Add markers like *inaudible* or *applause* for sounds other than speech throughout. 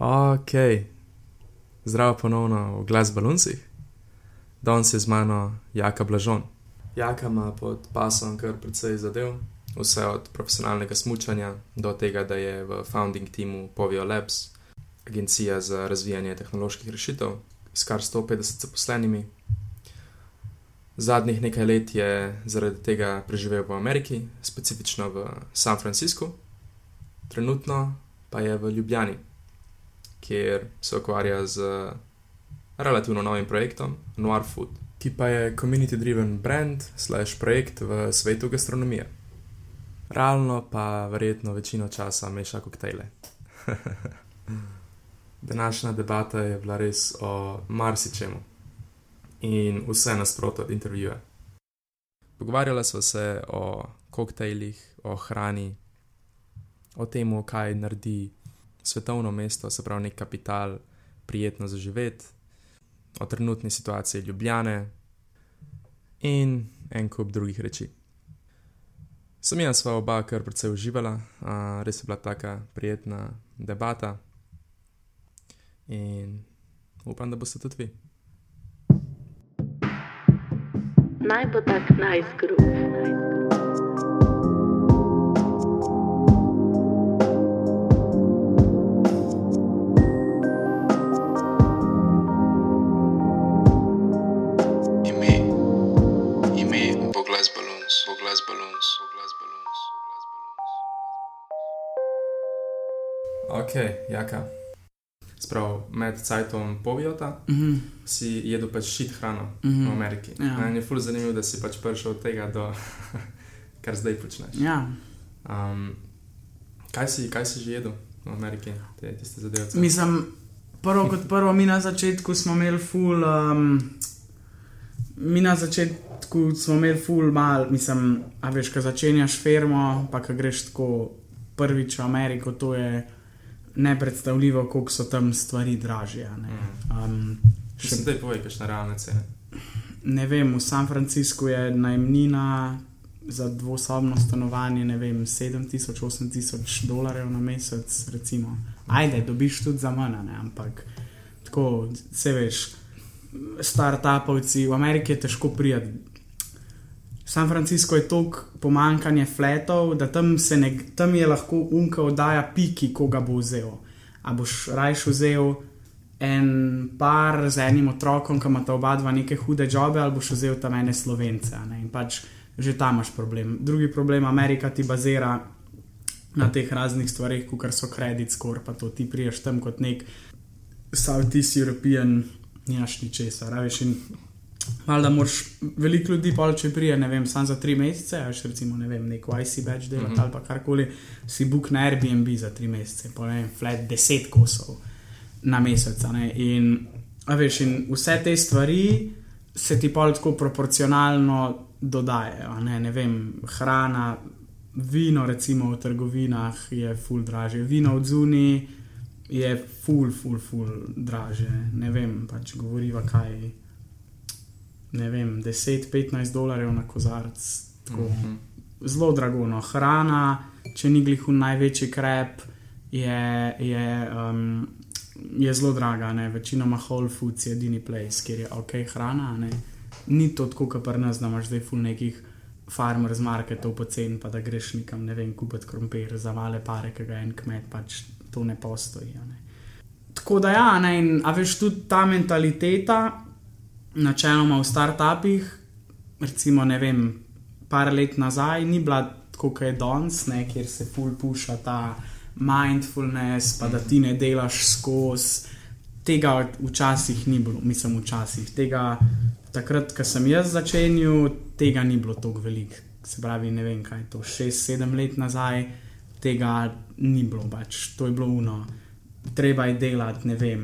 Ok, zdravo ponovno v Glas Balunsih. Danes je z mano Jaka Blažon. Jaka ima pod pasom kar precej zadev, vse od profesionalnega smutanja do tega, da je v founding teamu Povio Labs, agencija za razvijanje tehnoloških rešitev s kar 150 zaposlenimi. Zadnjih nekaj let je zaradi tega preživel v Ameriki, specifično v San Franciscu, trenutno pa je v Ljubljani, kjer se ukvarja z relativno novim projektom Noir Food, ki pa je community-driven brand, slash projekt v svetu gastronomije. Realno pa verjetno večino časa meša koktejle. *laughs* Današnja debata je bila res o marsičemu in vse nasprotno od intervjuja. Pogovarjala sva se o koktejlih, o hrani, o tem, kaj naredi svetovno mesto, se pravi, nek kapital, prijetno za živeti, o trenutni situaciji Ljubljane in en kup drugih reči. Sem jaz sva oba kar precej uživala, a, res je bila taka prijetna debata in upam, da boste tudi vi. Naj bo tak nice Balloons, Boglas Balloons, Boglas Balloons, Boglas Balloons. Ok, jaka. Sprav, med cajtom povijota Mm -hmm. si jedel pač šit hrano mm Mhm. -hmm. v Ameriki. Ja. Meni je ful zanimivo, da si pač prišel od tega do *laughs* kar zdaj počneš. Ja, Um, kaj, si, kaj si že jedel v Ameriki, te tiste zadeve? mislim, prvo kot prvo, mi na začetku smo imeli ful. Um, mi na začetku smo imeli ful mal, mislim, a veš, ko začenjaš firmo, pa ko greš tako prvič v Ameriko, to je nepredstavljivo, koliko so tam stvari dražje. a Ne, um, Če sem te povej, kakšne realne cene. ne vem, v San Franciscu je najemnina za dvosobno stanovanje, ne vem, 7000, 8000 dolarjev na mesec, recimo. Ajde, dobiš tudi za manj, ne? ampak tako, se veš, start-upovci v Ameriki je težko prijeti. San Francisco je toliko pomankanje fletov, da tam, ne, tam je lahko unka oddaja piki, koga bo vzel. A boš rajš vzel en par z enim otrokom, ki ima ta oba dva neke hude jobe, ali boš vzel tam ene slovence. Ne? In pač že tam imaš problem. Drugi problem, Amerika ti bazira na teh raznih stvareh, kot so kredit score, pa to ti priješ tam kot nek Southeast European, nimaš ničesar, a veš. In Valjda moraš veliko ljudi, pa če prije, ne vem, samo za tri mesece, veš, recimo, ne vem, neko IC več delati mm. -hmm. ali pa karkoli, si book na Airbnb za tri mesece, pa ne vem, flat deset kosov na mesec. In, veš, in vse te stvari se ti pa tako proporcionalno dodajajo. Ne, ne vem, hrana, vino, recimo v trgovinah je ful draže, vino od zunaj je ful, ful, ful draže. Ne vem, pač govoriva kaj. Ne vem, 10-15 dolarjev na kozarc, tako mm. -hmm. zelo drago. No. Hrana, če ni glih v največji krep, je, je, um, je zelo draga. Ne. Večinoma Whole Foods je edini place, kjer je ok hrana. Ne. Ni to tako, kot pri nas, da imaš zdaj ful nekih farmers marketov pocen, pa da greš nekam, ne vem, kupiti krompir za male pare, ki ga en kmet pač to ne postoji. Ne. Tako da ja, ne, in a veš tudi ta mentaliteta, načeloma v startupih, recimo ne vem, par let nazaj, ni bila tako, kot je danes, ne, kjer se full puša ta mindfulness, pa da ti ne delaš skozi. Tega včasih ni bilo, mislim, včasih. Tega, takrat, ko sem jaz začenjal, tega ni bilo tako veliko. Se pravi, ne vem, kaj je to, 6-7 let nazaj, tega ni bilo pač, to je bilo uno. Treba je delati, ne vem,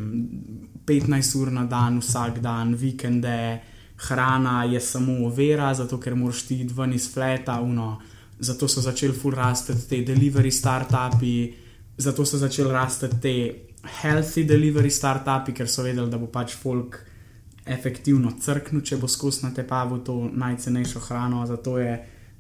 15 ur na dan, vsak dan, vikende, hrana je samo vera, zato ker moraš ti iti ven iz fleta, uno. Zato so začeli ful rasti te delivery startupi, zato so začeli rasti te healthy delivery startupi, ker so vedeli, da bo pač folk efektivno crknil, če bo na te pavu to najcenejšo hrano. Zato je,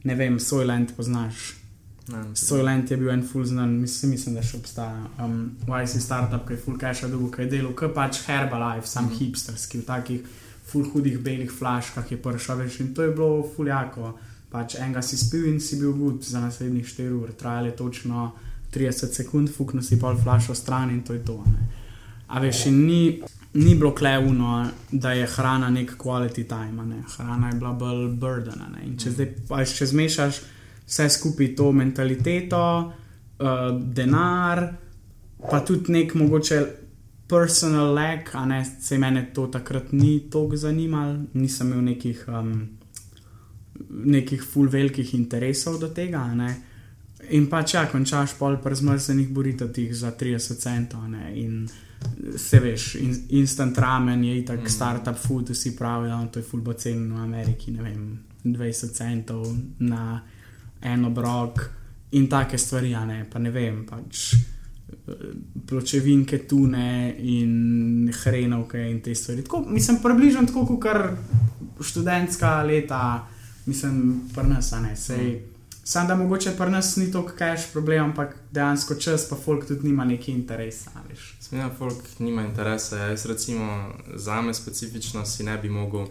ne vem, Soylent poznaš. Mislim, Soylent je bil en full znan, mislim, mislim da še obstaja. Um, YC startup, ki je full cache dolgo, ki je delal, ki pač Herbalife, sam mm -hmm. hipsterski, v takih full hudih belih flaškah je prišel več in to je bilo full jako. Pač enega si spil in si bil gud za naslednjih 4 ur, trajalo je točno 30 sekund, fuknil si pol flašo stran in to je to. Ne. A veš, in ni, ni bilo kleuno, da je hrana nek quality time, ne. hrana je bila bolj burden. a ne. In če zdaj pač, če zmešaš vse skupaj to mentaliteto, uh, denar, pa tudi nek mogoče personal lag, a ne, se mene to takrat ni toliko zanimalo, nisem imel nekih, um, nekih full velikih interesov do tega. In pa če končaš pol prezmrznjenih boritih za 30 centov, ne, in se veš, in, instant ramen je itak mm. startup food, vsi pravijo, da to je full bocen v Ameriki, ne vem, 20 centov na en obrok in take stvari, a ne, pa ne vem, pač eh, pločevinke, tune in hrenovke in te stvari. Tako, mislim, približno tako, kot kar študentska leta, mislim, prnasa ne, sej. Mm. Sam da mogoče pri nas ni toliko cash problem, ampak dejansko čas, pa folk tudi nima neki interesa. a veš. Smena folk nima interesa. ja. Jaz recimo za me specifično si ne bi mogel,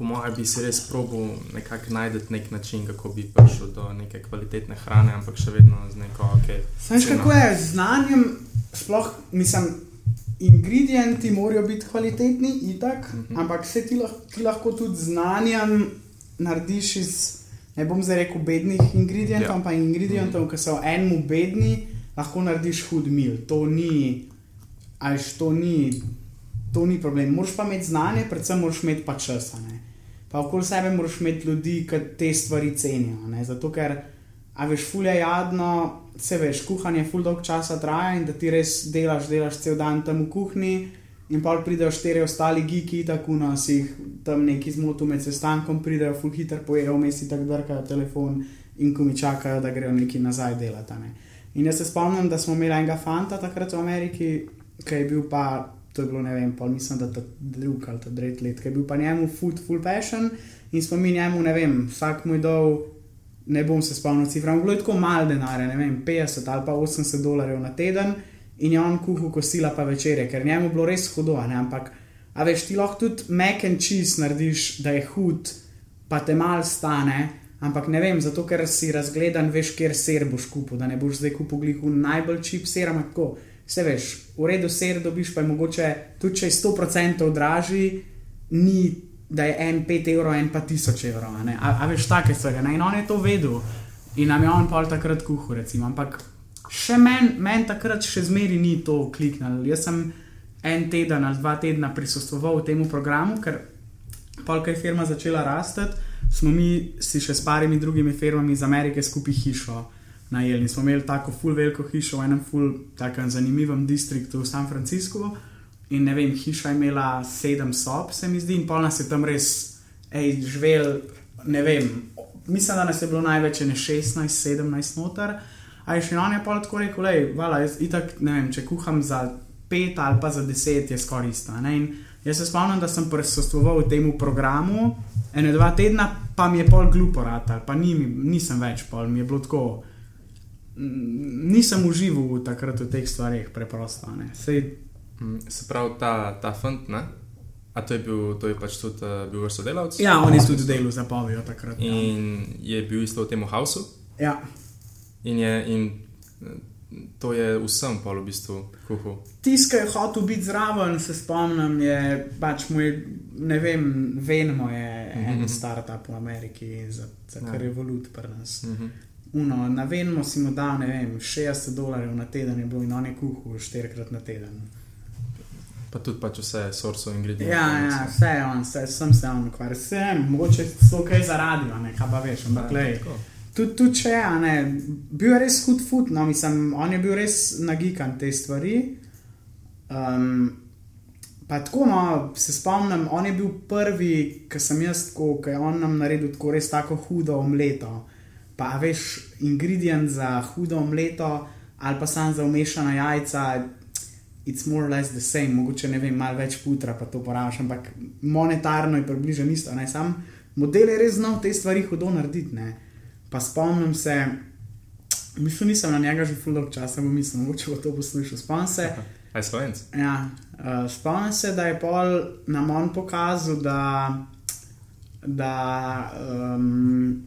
po mojem, bi si res probil nekako najti nek način, kako bi prišel do neke kvalitetne hrane, ampak še vedno z neko ok. Ceno. kako je z znanjem, sploh mislim, ingredienti morajo biti kvalitetni, itak, mm -hmm. ampak se ti, lah, ti lahko tudi znanjem narediš iz, ne bom zdaj rekel, bednih ingredientov, Ja. ampak ingredientov, mm -hmm. ki so enemu bedni, lahko narediš hud mil. To ni, ajš, to ni, to ni problem. Moraš pa imeti znanje, predvsem moraš imeti pa čas. a ne. Pa okoli sebe moraš imeti ljudi, ki te stvari cenijo. ne. Zato ker, a veš, fulje jadno, se veš, kuhanje ful dolg časa traja in da ti res delaš, delaš cel dan tam v kuhinji. In pa pridejo štiri ostali geeki, tako no, si jih tam neki zmotil med sestankom, pridejo ful hitro pojejo, vmes tako drkajo telefon in ko mi čakajo, da grejo neki nazaj delati. Ne. In jaz se spomnim, da smo imeli enega fanta takrat v Ameriki, ki je bil pa, to je bilo ne vem, pol mislim, da ta drug ali ta tretji let, ki je bil pa njemu food full passion in smo mi njemu, ne vem, vsak moj dol, ne bom se spomnil cifra, bilo je tako malo denarja, ne vem, 50 ali pa 80 dolarjev na teden in je on kuhal kosila pa večerje, ker njemu bilo res hudo, ne, ampak a veš, ti lahko tudi mac and cheese narediš, da je hud, pa te mal stane. Ampak ne vem, zato ker si razgledan, veš, kjer ser boš kupil, da ne boš zdaj kupil glihu najbolj čip ser, ampak tako. Vse veš, v redu ser dobiš, pa je mogoče tudi če je 100% dražji, ni da je en 5 evrov, en pa 1000 evrov. a. A, veš, take stvari. In on je to vedel in nam je on pol takrat kuhal, recimo. Ampak še meni men takrat še zmeri ni to kliknil. Jaz sem en teden ali dva tedna prisostvoval temu programu, ker pol, ko je firma začela rasti, smo mi si še s parimi drugimi firmami iz Amerike skupaj hišo najeli. In smo imeli tako full veliko hišo v enem full takem zanimivem distriktu v San Franciscu. In ne vem, hiša je imela sedem sob, se mi zdi, in pol nas je tam res, hej, živel, ne vem, mislim, da nas je bilo največ ne 16, 17 noter. A je še je pol tako rekel, hej, vala, jaz itak, ne vem, če kuham za pet ali pa za deset, je skoraj isto. In jaz se spomnim, da sem prisostvoval temu programu, ene dva tedna, pa mi je pol glupo rata, pa ni, nisem več pol, mi je bilo tako. Mm, Nisem užival takrat v teh stvarih, preprosto. a ne. Sej, Mm, Se pravi, ta, ta fant, ne? A to je bil, to je pač tudi uh, bil vaš sodelavec? ja, on je tudi delal za povijo takrat. Ja. In je bil isto v tem hausu. Ja. In, je, in to je vsem pol v bistvu kuhal. Tisk, ki je hotel biti zraven, se spomnim, je pač moj, ne vem, Venmo je en startup v Ameriki, za, za Ja. kar je valut pri nas. Mhm. Uno, na Venmo si mu dal, ne vem, 60 dolarjev na teden je bilo in on je kuhal štirikrat na teden. Pa tudi pač vse sorso ingrediente. Ja, ja, vse je on, vse, sem se on ukvarjal, sem, mogoče so kaj zaradi, ne, kaj pa veš, ampak lej. tako. Tudi, tudi če je, ne, bil je res hud food, no, mislim, on je bil res nagikan te stvari. Um, pa tako, no, se spomnim, on je bil prvi, ki sem jaz tako, ki je on nam naredil tako res tako hudo omleto. Pa veš, ingredient za hudo omleto ali pa sam za umešana jajca. It's more or less the same, mogoče ne vem, malo več putra pa to porabiš, ampak monetarno je približno isto. ne. Sam model je res znal te stvari hudo narediti. Ne. Pa spomnim se, Mislim, nisem na njega že full dolg časa, bom mislil, mogoče bo to poslušal. Spomnim se, Aj slovenc. ja, uh, spomnim se, da je pol nam on pokazal, da, da, um,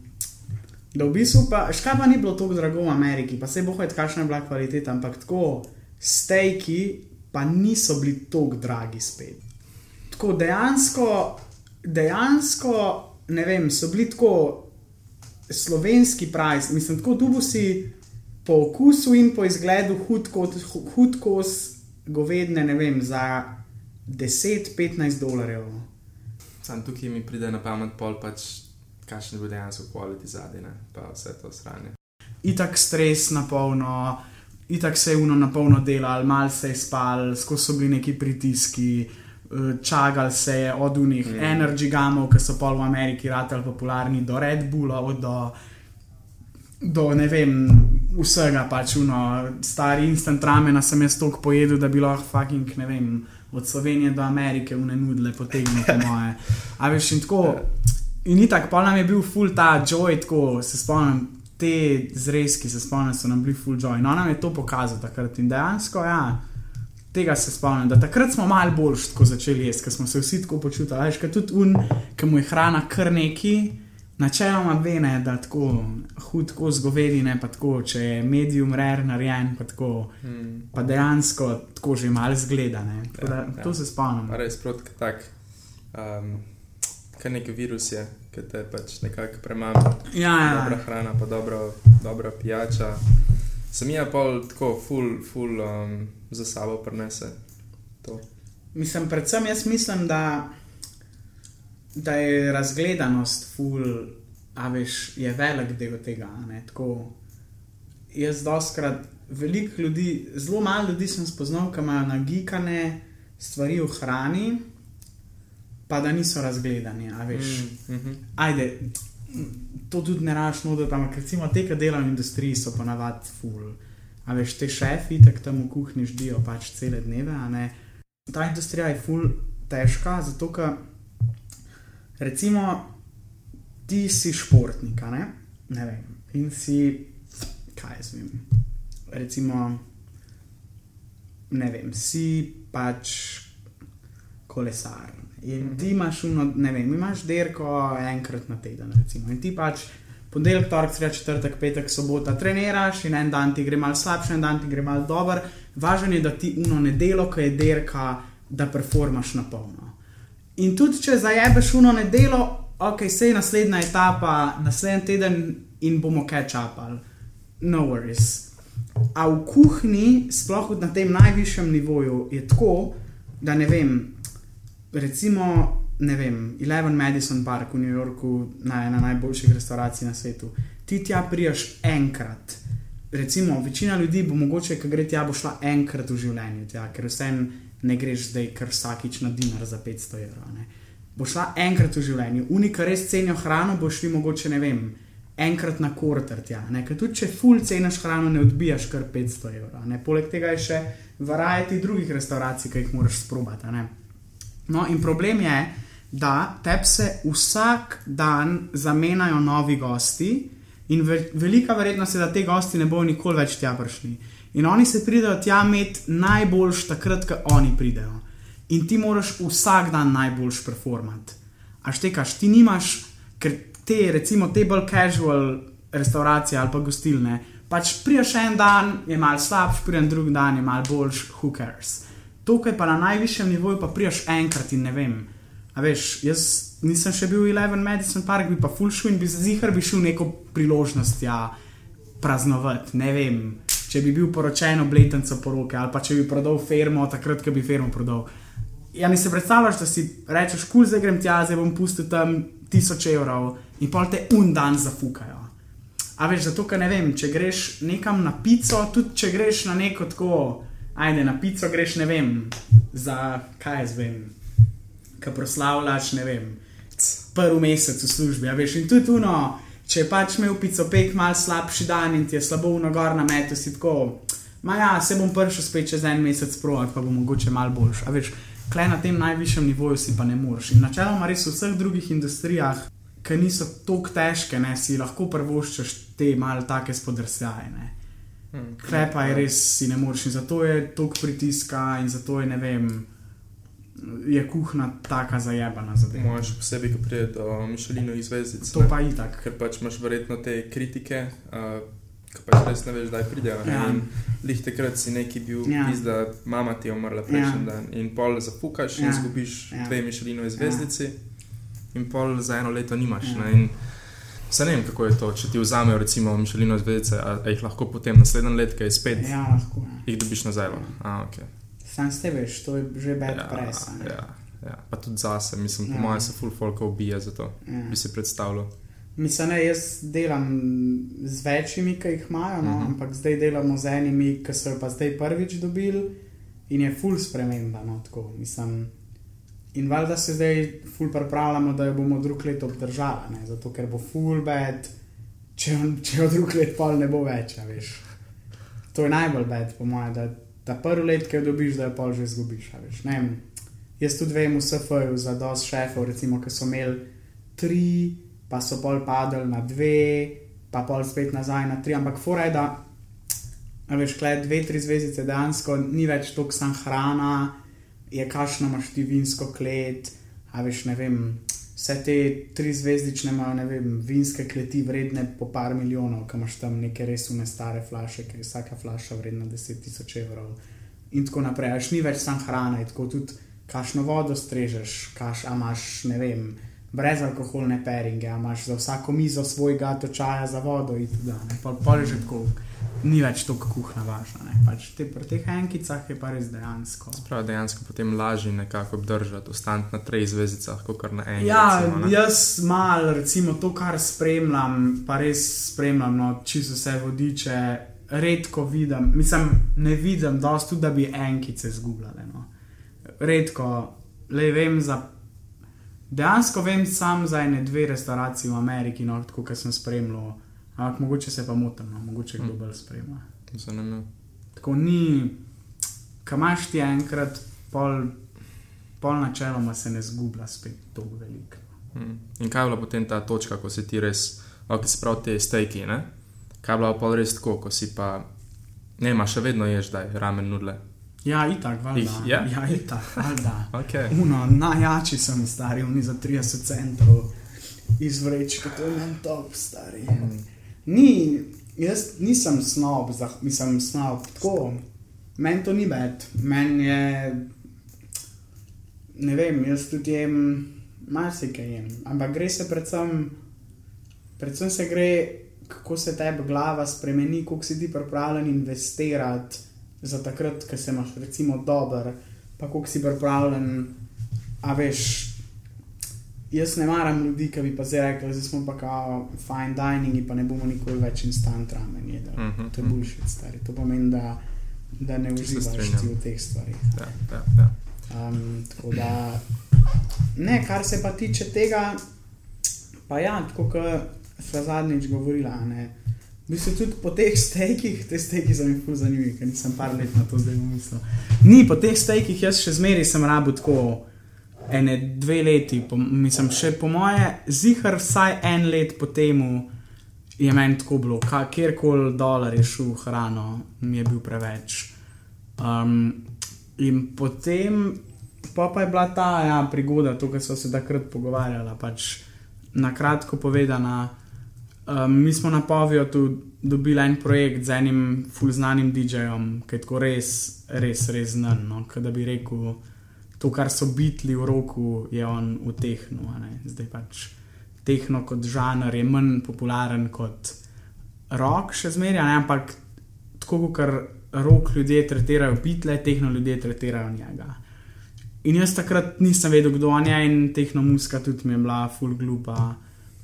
da v bistvu pa, škaj pa ni bilo tako drago v Ameriki, pa se bo hojt, kakšna je bila kvaliteta, ampak tako stejki pa niso bili tako dragi spet. Tako dejansko, dejansko, ne vem, so bili tako slovenski price, mislim, tako tu si po okusu in po izgledu hud kos govedne, ne vem, za 10-15 dolarjev. Sam tukaj mi pride na pamet pol pač, kakšen bo dejansko kvaliteti zadnji, pa vse to sranje. Itak stres na polno, itak se je uno na polno delal, mal se je spal, skozi so bili neki pritiski. eh, Čagal se je od unih mm. energy gamov, ki so pol v Ameriki ratali popularni, do Red Bulla, do, do ne vem, vsega pač uno, stari instant ramena sem jaz toliko pojedel, da bi lahko fucking, ne vem, od Slovenije do Amerike vne nudile potegnil po moje. A veš, in tako, in ni tako, pa nam je bil full ta joy, tako se spomnim, te zrezki se spomnim, so nam bili full joy. No, nam je to pokazal takrat in dejansko, ja. Tega se spomnim, da takrat smo malo bolj začeli jesti, ker smo se vsi tako počutili. Veš, tudi un, ki mu je hrana kar neki, načeloma vene, da tako hud tako zgovedine, pa tako, če je medium rare narejen, pa tako, Hmm. pa dejansko tako že malo zgleda. Ne. Tako Da, Ja, to ja. se spomnim. Res proti tak, um, kar neki virus je, ki te pač nekako premama. Ja, Dobra ja. hrana, pa dobro, dobra pijača. Sem je pa tako full, full um, za sabo prenese. To. Mislim, predvsem jaz mislim, da, da je razgledanost, ful, a veš, je velik del tega. Tako, jaz doskrat, veliko ljudi, zelo malo ljudi sem spoznal, ki imajo nagikane stvari v hrani, pa da niso razgledani. a Veš, Mm -hmm. ajde, to tudi ne raš nuditi, ampak recimo te, ki delajo v industriji, so ponavadi full. A veš, te šefi, tako tam v kuhinji ždijo pač cele dneve. a ne. Ta industrija je full težka, zato ker recimo ti si športnik, ne? ne vem, in si, kaj jaz vem, recimo, ne vem, si pač kolesar. In ti imaš, uno, ne vem, imaš derko enkrat na teden, recimo. In ti pač ponedeljek, torek, sreda, četrtek, petek, sobota treniraš in en dan ti gre malo slabše, en dan ti gre malo dober. Važno je, da ti uno nedelo, ko je derka, da performaš na polno. In tudi če zajebeš uno nedelo, ok, sej naslednja etapa, naslednji teden in bomo catch-upali. No worries. A v kuhinji, sploh na tem najvišjem nivoju, je tako, da ne vem, recimo, ne vem, Eleven Madison Park v New Yorku, na ena najboljših restauracij na svetu, ti tja priješ enkrat. Recimo, večina ljudi bo mogoče, ki gre tja, bo šla enkrat v življenju, tja, ker vsem ne greš zdaj kar vsakič na dinar za 500 evrov. ne. Bo šla enkrat v življenju, unika res cenijo hrano, bo šli mogoče ne vem. Enkrat na kvarter tja, ne? ker tudi če full ceniš hrano, ne odbijaš kar 500 evrov. ne. Poleg tega je še varajati drugih restauracij, ki jih moraš sprobati. No, in problem je, da tebi se vsak dan zamenjajo novi gosti, in ve velika verjetnost je, da te gosti ne bodo nikoli več tja prišli. In oni se pridejo tja imeti najboljš takrat, ko oni pridejo. In ti moraš vsak dan najboljš performati. A štekaš, ti nimaš, ker te, recimo, te bolj casual restauracije ali pa gostilne, pač priješ en dan, je mal slabš, prijem drug dan, je mal boljš, who cares. Tukaj pa na najvišjem nivoju pa priješ enkrat in ne vem. A veš, jaz nisem še bil v Eleven Madison Park, bi pa full šel in bi zihar bi šel neko priložnost ja, praznovati. Ne vem, če bi bil poročen obletnico poroke ali pa če bi prodal firmo, takrat, ko bi firmo prodal. Ja, mi se predstavljaš, da si rečeš, kul, zdaj grem tja, zdaj bom pustil tam tisoč evrov in pol te un dan zafukajo. A veš, zato, ker ne vem, če greš nekam na pico, tudi če greš na neko tako, ajde, na pico greš, ne vem, za kaj jaz vem, ki proslavljaš, ne vem, prvi mesec v službi, a veš, in tudi tuno, če je pač imel pico pek mal slabši dan in ti je slabo v nagor na metu, si tako, ma ja, se bom prišel spet čez en mesec provat, pa bo mogoče mal boljš, a veš, klej na tem najvišjem nivoju si pa ne moreš. In načeloma res v vseh drugih industrijah ki niso tako težke, ne, si lahko prvoščeš te malce take spodrsljaje. ne. Hmm. Klepa je res, si ne moreš in zato je toliko pritiska in zato je ne vem. Je kuhna taka zajebana zadeva. Moje še posebej, ko pride do Mišelinovih zvezdic. To ne. pa itak. Ker pač imaš verjetno te kritike, uh, ki pač res ne veš, kdaj pridejo. ne. Ja. In Lih takrat si neki bil, Ja. ja. da mama ti je umrla prejšnji Ja. dan. In pol zapukaš Ja. in izgubiš Ja. ja. dve Mišelinove zvezdici, in pol za eno leto nimaš. Ja. Ja. Se ne vem, kako je to, če ti vzamejo recimo Mišelinove zvezdice, a, a jih lahko potem naslednji let, ki je spet, Ja, lahko. Ja. jih dobiš nazaj. A, okay. Sam ste veš, to je že bad ja, press. ne. ja, ja. Pa tudi zase, mislim, po Ja. ja. mojem se full folk ubija za to, Ja. bi si predstavljal. Mislim, ne, jaz delam z večjimi, ki jih imajo, no, uh Mhm. -huh. ampak zdaj delamo z enimi, ki so jo pa zdaj prvič dobili in je full sprememba. No, tako, mislim. In valjda se zdaj full pripravljamo, da jo bomo drug let obdržali, ne, zato ker bo full bed, če, če jo drug let pol ne bo več, a veš. To je najbolj bed, po mojem, da ta prvi let, ki jo dobiš, da jo pol že izgubiš. veš. Ne vem, Jaz tudi vem v SFJ-u za dosti šefov, recimo, ki so imeli tri, pa so pol padli na dve, pa pol spet nazaj na tri, ampak fora je, da veš, klej dve, tri zvezdice dejansko ni več toliko sam hrana, je kašno imaš ti vinsko klet, a veš, ne vem. Vse te tri zvezdične imajo, ne vem, vinske kleti vredne po par milijonov, ki imaš tam neke res ume stare flaše, ki je vsaka flaša vredna 10 tisoč evrov. In tako naprej, až ni več sam hrana, tako tudi kašno vodo strežeš, kaš, a imaš, ne vem, brezalkoholne peringe, a imaš za vsako mizo svoj gato čaja za vodo in tako naprej. Pol, pol je že tako, ni več toliko kuhna važna. Ne? Pač te, pri teh enkicah je pa res dejansko. Prav dejansko potem lažje nekako obdržati, ostati na treh zvezdicah, kot kar na enem. Ja, recimo, ne. jaz malo, recimo, to, kar spremljam, pa res spremljam, no, čisto vse vodiče, redko vidim, mislim, ne vidim, dosti tudi, da bi enkice zgubljale. No. Redko, le vem za. Dejansko vem sam za ene dve restauracije v Ameriki, no, tako kot sem spremljal, ampak mogoče se pa motim, no, mogoče kdo Hm. bolj spremlja. Zanimivo. Tako ni, kam imaš ti enkrat, pol, pol načeloma se ne zgublja spet tako veliko. Mm. In kaj je bila potem ta točka, ko si ti res, ok, se pravi te stejki, ne? Kaj je bila pa res tako, ko si pa, ne, imaš še vedno ješ, da je ramen nudle. Ja, itak, valjda. Jih je? Ja, itak, valjda. *laughs* Okay. Uno, najjači sem stari, oni za 30 centov iz vrečke, to je meni top, stari. Mm. Ni, jaz nisem snob, za, mislim snob, tako. Meni to ni bed, meni je, ne vem, jaz tudi jem, marsikaj jem, ampak gre se predvsem, predvsem se gre, kako se tebi glava spremeni, koliko si ti pripravljen investirati za takrat, ko se imaš recimo dober, pa koliko si pripravljen, a veš. Jaz ne maram ljudi, ki bi pa zdaj rekli, da smo pa kao fine dining, pa ne bomo nikoli več instant ramen jedli. Mhm, To je mhm. bullshit, stari. To pomeni, da, da ne uživaš ti v teh stvarih. Ja, ja, ja. Um, tako da, ne, kar se pa tiče tega, pa ja, tako kot sva zadnjič govorila. Ne, v bistvu tudi po teh stekih, te steki so mi fuz zanimivi, ker nisem par let na to zdaj umislil. Ni po teh stekih, jaz še zmeraj sem rabu tako. Ene dve leti, po, mislim, še po moje, zihar vsaj en let po temu je meni tako bilo, ka- kjerkoli dolar je šel hrano, mi je bil preveč. Um, in potem, pa, pa je bila ta ja, prigoda, to, kar smo se takrat pogovarjali. Pač, na kratko povedano, um, mi smo na Povijo dobili en projekt z enim fulznanim DJ-jem, ki je tako res, res, res znan. No, Ke da bi rekel, to, kar so bitli v roku, je on v tehnu. Zdaj pač tehno kot žanr je manj popularen kot rock, še zmeraj, ampak tako kot rok ljudje tretirajo bitle, tehno ljudje tretirajo njega. In jaz takrat nisem vedel, kdo on je, in tehno muska tudi mi je bila full glupa,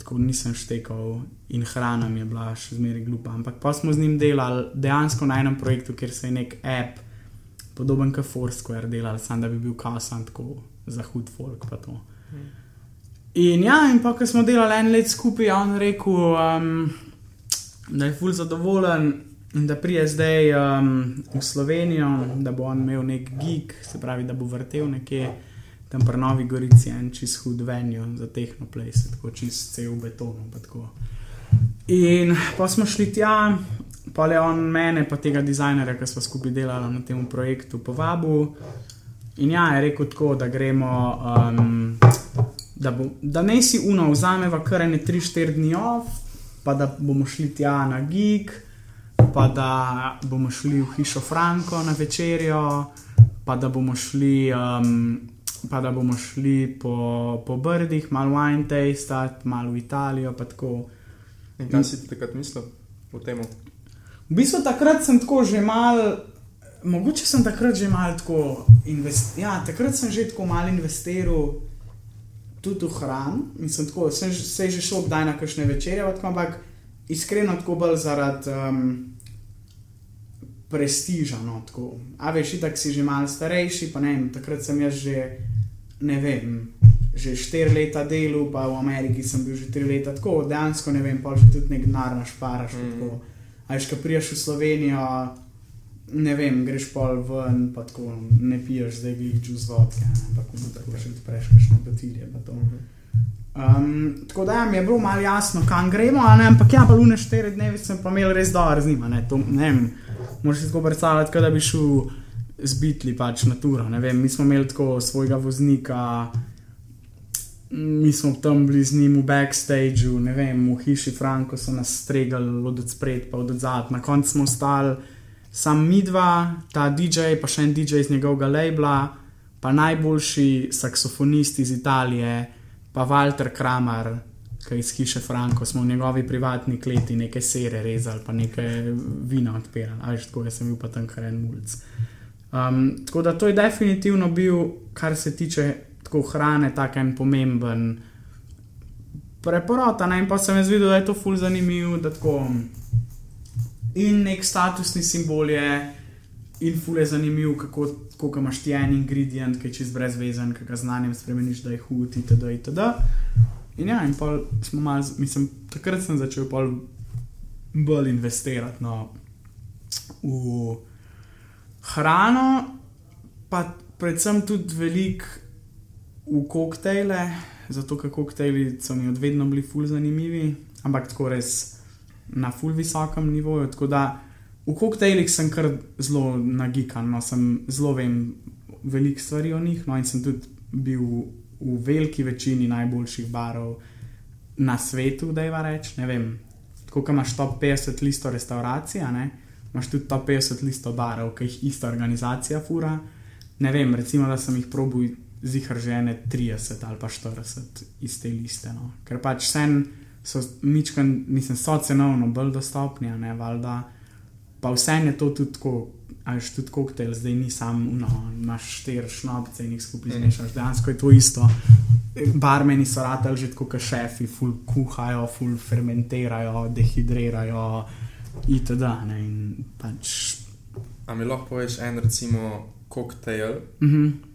tako nisem štekal, in hrana mi je bila še zmeraj glupa. Ampak pa smo z njim delali dejansko na enem projektu, kjer se je nek app, podoben kot Foursquare, delal, sam da bi bil kaosan tako za hud folk. In ja, in pa ko smo delali en let skupaj, je on rekel, um, da je ful zadovoljen in da prije zdaj um, v Slovenijo, da bo on imel nek gig, se pravi, da bo vrtel nekje. tam pri Novi Gorici en čist hud venjo za tehnoplace, tako čist cel tako. In pa smo šli tja, pa je on mene, pa tega dizajnerja, ki smo skupaj delali na tem projektu, povabil. In ja, je rekel tako, da gremo, um, da, bo, da ne si uno, vzameva kar ene 3-4 dni off, pa da bomo šli tja na gig, pa da bomo šli v hišo Franko na večerjo, pa da bomo šli. Um, Pa da bomo šli po, po Brdih, malo wine taste, malo v Italijo. pa tako. In kaj si ti takrat mislil o tem? V bistvu takrat sem tako že mal, mogoče sem takrat že mal tako investiral. Ja, takrat sem že tako mal investiral tudi v hrano. Mislim, tako, sem že- se je že šel kdaj na kakšne večerje, tako, ampak iskreno tako bolj zaradi um, prestiža. No, tako. A veš, da si že mal starejši, pa ne vem, takrat sem jaz že, ne vem. Že štiri leta delal, pa v Ameriki sem bil že tri leta tako, dejansko ne vem, pa že tudi nek denar našparaš. Mm. A veš, ko priješ v Slovenijo, ne vem, greš pol ven, pa tako ne piješ zdaj glih čuz vodke, ne, ampak tako še odpreš kakšno batilje. pa. Um, tako da ja, mi je bilo malo jasno, kam gremo, ne, ampak ja, pa lune štiri dneve sem pa imel res dobro z njima. Ne, to, ne vem, moraš si tako predstavljati, da bi šel z bitli pač na turo. Ne vem, mi smo imeli tako svojega voznika, mi smo tam bili z njim v backstageu, ne vem, v hiši Franko so nas stregali od spred pa od zadaj. Na koncu smo ostali sam mi dva, ta DJ, pa še en DJ iz njegovega labla, pa najboljši saksofonist iz Italije, pa Walter Kramer, ki iz hiše Franko, smo v njegovi privatni kleti neke sere rezali, pa nekaj vina odpirali, ali tako, jaz sem bil pa tam kar en mulj. Um, tako da to je definitivno bil, kar se tiče tako hrane, tako en pomemben preporod. In pa sem jaz videl, da je to ful zanimivo, da tako in nek statusni simbol je, in ful je zanimiv, kako, kako imaš ti en ingredient, ki je čist brezvezen, ki ga znanjem spremeniš, da je hud, itd. itd. In ja, in pol smo malo, mislim, takrat sem začel pol bolj investirati no, v hrano, pa predvsem tudi veliko v koktejle, zato ker koktejli so mi od vedno bili ful zanimivi, ampak tako res na ful visokem nivoju. Tako da v koktejlih sem kar zelo nagikan, no, sem zelo vem veliko stvari o njih, no in sem tudi bil v veliki večini najboljših barov na svetu, da je va reč, ne vem. Tako, ko imaš top 50 listov restauracij, imaš tudi top 50 listov barov, ki jih ista organizacija fura. Ne vem, recimo, da sem jih probil zihar že ene 30 ali pa 40 iz te liste. No. Ker pač sen so mičkan, mislim, so cenovno bolj dostopni, a ne valjda. Pa vse je to tudi tako, ajš tudi koktejl, zdaj ni sam, no, imaš štiri šnopce in jih skupaj zmešaš, dejansko je to isto. Barmeni so ratali že tako, kot šefi, ful kuhajo, ful fermentirajo, dehidrirajo, itd. Ne, in pač. A mi lahko poveš en, recimo, koktejl? Mhm.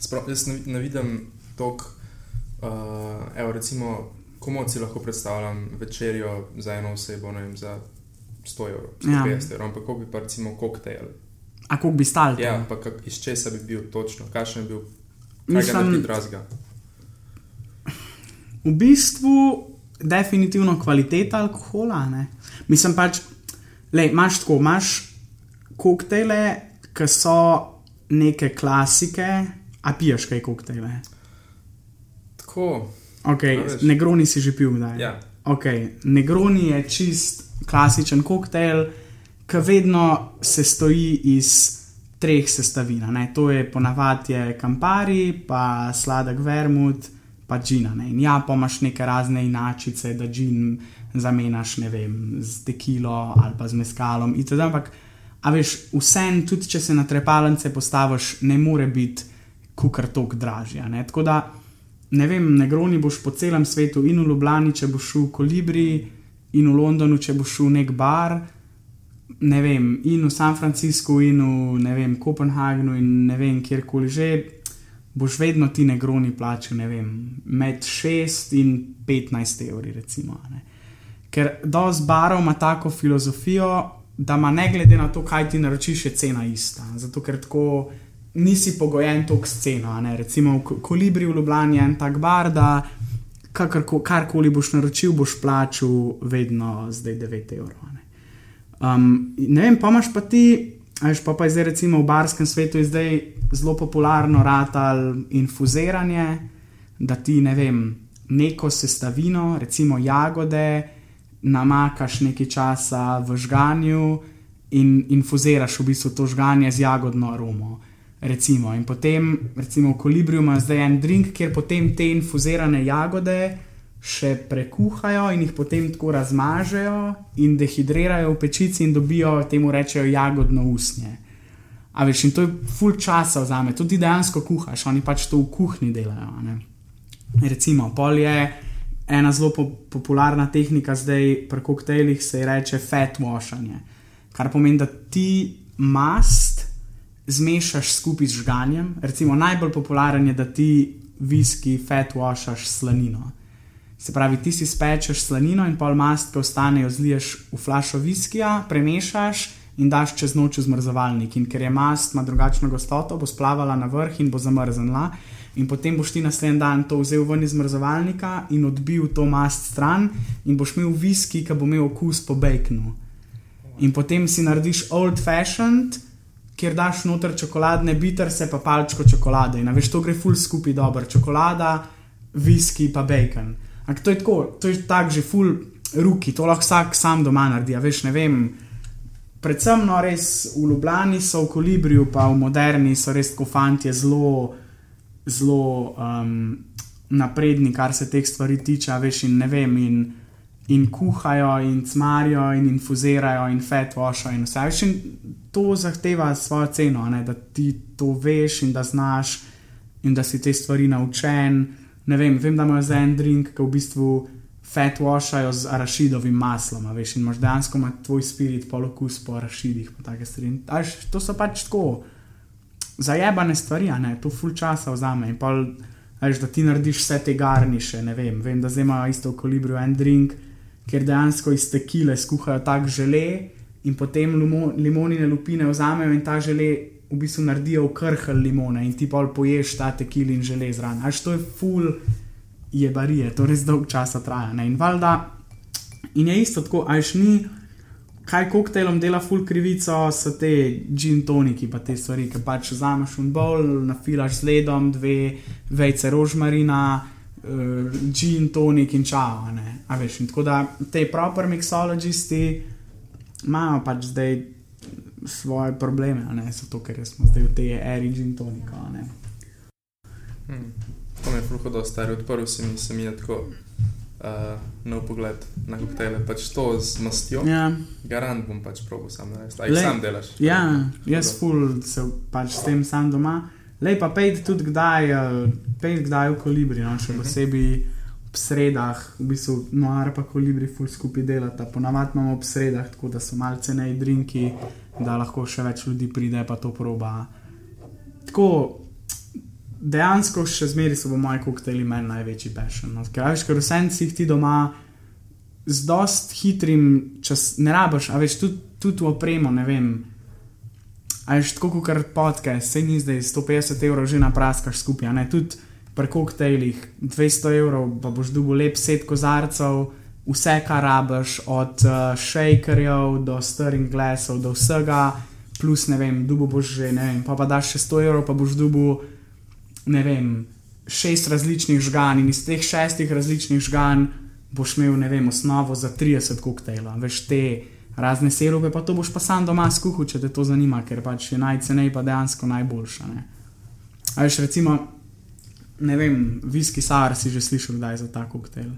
Sprav, jaz ne, ne vidim tok, uh, evo, recimo, komu si lahko predstavljam večerjo za eno osebo, ne vem, za 100 evrov, 150 evrov, ampak kako bi pa recimo koktejl. A koliko bi stal? Ja, pa kak, iz česa bi bil točno, kakšen bi bil, kaj ga Mislim- naredi drazga. V bistvu, definitivno kvaliteta alkohola. Ne? Mislim pač, le, imaš tako, imaš koktejle, ki so neke klasike, a piješ kaj koktejle. Tako, Okay. Negroni si že pil, da je. ja, Okay. Negroni je čist klasičen koktejl, ki vedno se stoji iz treh sestavin. Ne? To je ponavadi je kampari, pa sladek vermut, pa džina. Ne? In ja, pa imaš neke razne inačice, da džin zamenjaš vem, z tekilo ali pa z meskalom. itd., Ampak, a veš, vse, tudi če se na trepalnice postaviš, ne more biti kukar tok dražja. Tako da ne vem, negroni boš po celem svetu, in v Ljubljani, če boš šel v Kolibri, in v Londonu, če boš šel v nek bar, ne vem, in v San Franciscu, in v ne vem, Kopenhagnu, in ne vem, kjerkoli že, boš vedno ti negroni plačil, ne vem, med 6 in 15 evri, recimo. Ne. Ker dosti barov ima tako filozofijo, da ima ne glede na to, kaj ti naročiš, je cena ista. Zato ker tako nisi pogojen tok sceno. Recimo v Ko- Kolibri v Ljubljani je en tak bar, da kakorko- karkoli boš naročil, boš plačal vedno zdaj 9 evrov. Ne. Um, ne vem, pa imaš pa ti, a veš, pa, pa je zdaj recimo v barskem svetu je zdaj zelo popularno ratal infuziranje, da ti ne vem, neko sestavino, recimo jagode, namakaš nekaj časa v žganju in infuziraš v bistvu to žganje z jagodno aromo. Recimo. In potem, recimo v Kolibriju ima zdaj en drink, kjer potem te infuzirane jagode še prekuhajo in jih potem tako razmažejo in dehidrirajo v pečici in dobijo temu rečejo jagodno usnje. A veš, in to je full časa vzame, tudi dejansko kuhaš, oni pač to v kuhinji delajo. ne. Recimo, pol je ena zelo po popularna tehnika zdaj pri koktejlih, se ji reče fat washanje. Kar pomeni, da ti mast zmešaš skupaj z žganjem. Recimo, najbolj popularen je, da ti viski fat washaš slanino. Se pravi, ti si spečeš slanino in pol mast, ki ostanejo, zliješ v flašo viskija, premešaš in daš čez noč v zmrzovalnik. In ker je mast, ima drugačno gostoto, bo splavala na vrh in bo zamrznila. In potem boš ti naslednji dan to vzel ven iz zmrzovalnika in odbil to mast stran, in boš imel viski, ki bo imel okus po baconu. In potem si narediš old fashioned, kjer daš noter čokoladne biterse, pa palčko čokolade. In veš, to gre ful skupaj dobro, čokolada, viski pa bacon. Ampak to je tako, to je tako že ful ruki, to lahko vsak sam doma naredi. Veš, ne vem. Predvsem no, res v Ljubljani so v Kolibriju, pa v Moderni so res tako fanti zelo, zelo um, napredni, kar se teh stvari tiče, veš, in ne vem. In, in kuhajo, in cmarijo, in infuzirajo, in washajo, in vse. Veš, in to zahteva svojo ceno, ne, da ti to veš in da znaš, in da si te stvari naučen. Ne vem, vem, da imajo za en drink, ki v bistvu fat washajo z arašidovim maslom, veš, in imaš dejansko ima tvoj spirit polokus po arašidih, pa take stvari. In, a veš, to so pač tako zajebane stvari, ne, to full časa vzame. In pol, veš, da ti narediš vse te garniše, ne vem, vem, da zdaj imajo isto v kolibrju en drink, ker dejansko iz tekile skuhajo tak žele in potem limo, limonine lupine vzamejo in ta žele v bistvu naredijo v krhel limone in ti pol poješ ta tekil in žele zraven. Až to je full jebarije, to res dolg časa traja. Ne? In valjda, in je isto tako, až ni, kaj koktejlom dela full krivico, so te gin toniki, pa te stvari, ki pač vzameš un bol, nafilaš z ledom, dve vejce rožmarina, uh, gin tonik in čau. a ne. A veš, in tako da te proper mixologisti imajo pač zdaj svoje probleme, ne, zato ker smo zdaj v tej eri gin tonika. Hmm. To mi je hudo, stari odprl si mi, se mi je tako uh, nov pogled na koktejle. Pač to z mastjo. Ja. Garant bom pač probil sam narediti. A jih Lej, sam delaš? Ja, jaz ful se pač s tem sam doma. Lej pa pejt tudi kdaj, eh, pejt kdaj v kolibri, no, še Mhm. posebej ob sredah, v bistvu noar pa kolibri ful skupaj delata. Ponavadi imamo ob sredah, tako da so malce nej drinki, da lahko še več ljudi pride pa to proba. Tako, dejansko še zmeraj so v moji koktejli meni največji passion. No. Ker, veš, ker vsem si jih ti doma z dost hitrim, čas, ne rabiš, a veš, tudi, tudi v opremo, ne vem. A veš, tako kot podcast, se ni zdaj 150 evrov že napraskaš skupaj, a ne? Tudi pri koktejlih 200 evrov, pa boš dubo lep set kozarcev, vse, kar rabiš, od uh, shakerjev do stirring glasov, do vsega, plus ne vem, dubo boš že, ne vem, pa pa daš še 100 evrov, pa boš dubo, ne vem, šest različnih žgan in iz teh šestih različnih žgan boš imel, ne vem, osnovo za 30 koktejlov, veš te razne sirupe, pa to boš pa sam doma skuhal, če te to zanima, ker pač je najcenej pa dejansko najboljša. Ne? A veš, recimo, ne vem, viski sar si že slišal, kdaj je za ta koktejl.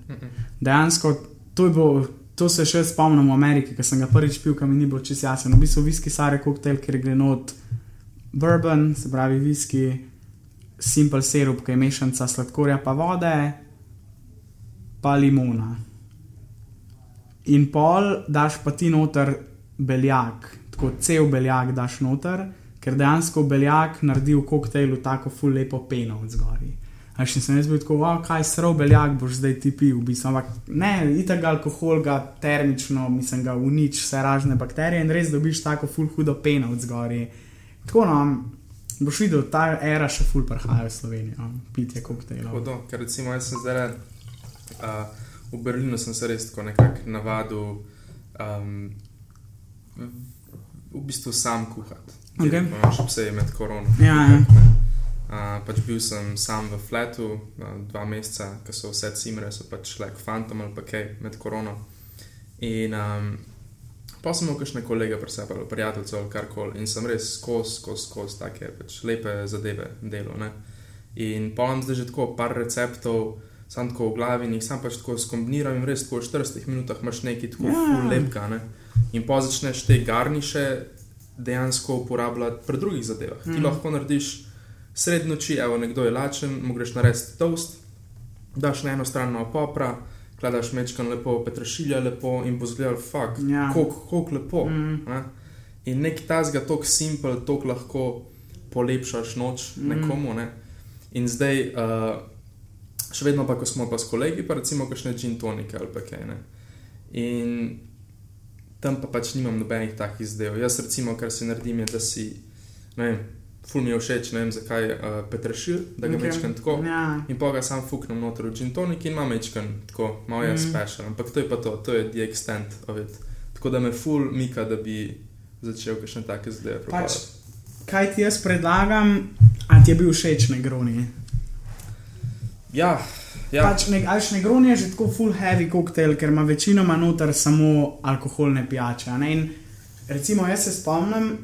Dejansko to je bilo. To se še spomnim v Ameriki, ko sem ga prvič pil, kam ni bilo čisto jasno. V bistvu viski sare koktejl, ker gre not bourbon, se pravi viski, simple sirup, ki je mešanica sladkorja pa vode, pa limona. In pol daš pa ti noter beljak, tako cel beljak daš noter, ker dejansko beljak naredi v koktejlu tako ful lepo peno od zgori. A še sem jaz bil tako, wow, kaj srov beljak boš zdaj ti pil, v bistvu, ampak ne, itak alkohol ga termično, mislim, ga unič vse ražne bakterije in res dobiš tako ful hudo peno od zgori. Tako no, Boš videl, ta era še ful prihaja v Slovenijo, pitje koktejlov. Hodo, ker recimo jaz sem zdaj uh, v Berlinu, sem se res tako nekako navadil um, v, bistvu sam kuhati. Okay. Še posebej med korono. Ja, ja. Uh, pač bil sem sam v fletu uh, dva meseca, ko so vse cimre, so pač šle k fantom ali pa kaj med korono. In um, pa sem imel kakšne kolege pri sebi, ali prijatelje ali karkoli, in sem res skozi, skozi, skozi take pač lepe zadeve delo. Ne? In pa imam zdaj že tako par receptov, sam tako v glavi in jih sam pač tako skombiniram in res tako v 40 minutah imaš nekaj tako Ja. yeah. lepka. Ne? In pa začneš te garniše dejansko uporabljati pri drugih zadevah. Mm. Ti Mhm. lahko narediš sred noči, evo, nekdo je lačen, mu greš narediti toast, daš na eno stran malo popra, kladaš mečkan lepo, petrašilja lepo in bo zgledal fakt, Ja. kako lepo. Mm. Ne? In nek tazga, tako simpel, tako lahko polepšaš noč Mm. nekomu. Ne? In zdaj, uh, še vedno pa, ko smo pa s kolegi, pa recimo kakšne gin tonike ali pa kaj. Ne? In tam pa pač nimam nobenih takih izdelov. Jaz, recimo, kar si naredim, je, da si, ne vem, ful mi je všeč, ne vem zakaj, uh, petrašil, da ga Ok. večkrat tako. Ja. In pa ga sam fuknem noter v gin tonik in imam večkrat tako, malo je Mm. special, ampak to je pa to, to je the extent of it. Tako da me ful mika, da bi začel kakšne take zdaj Pač, kaj ti jaz predlagam, a ti je bil všeč negroni? Ja, ja. Pač ne, ališ negroni je že tako full heavy koktejl, ker ima večinoma noter samo alkoholne pijače. ne. Recimo, jaz se spomnim,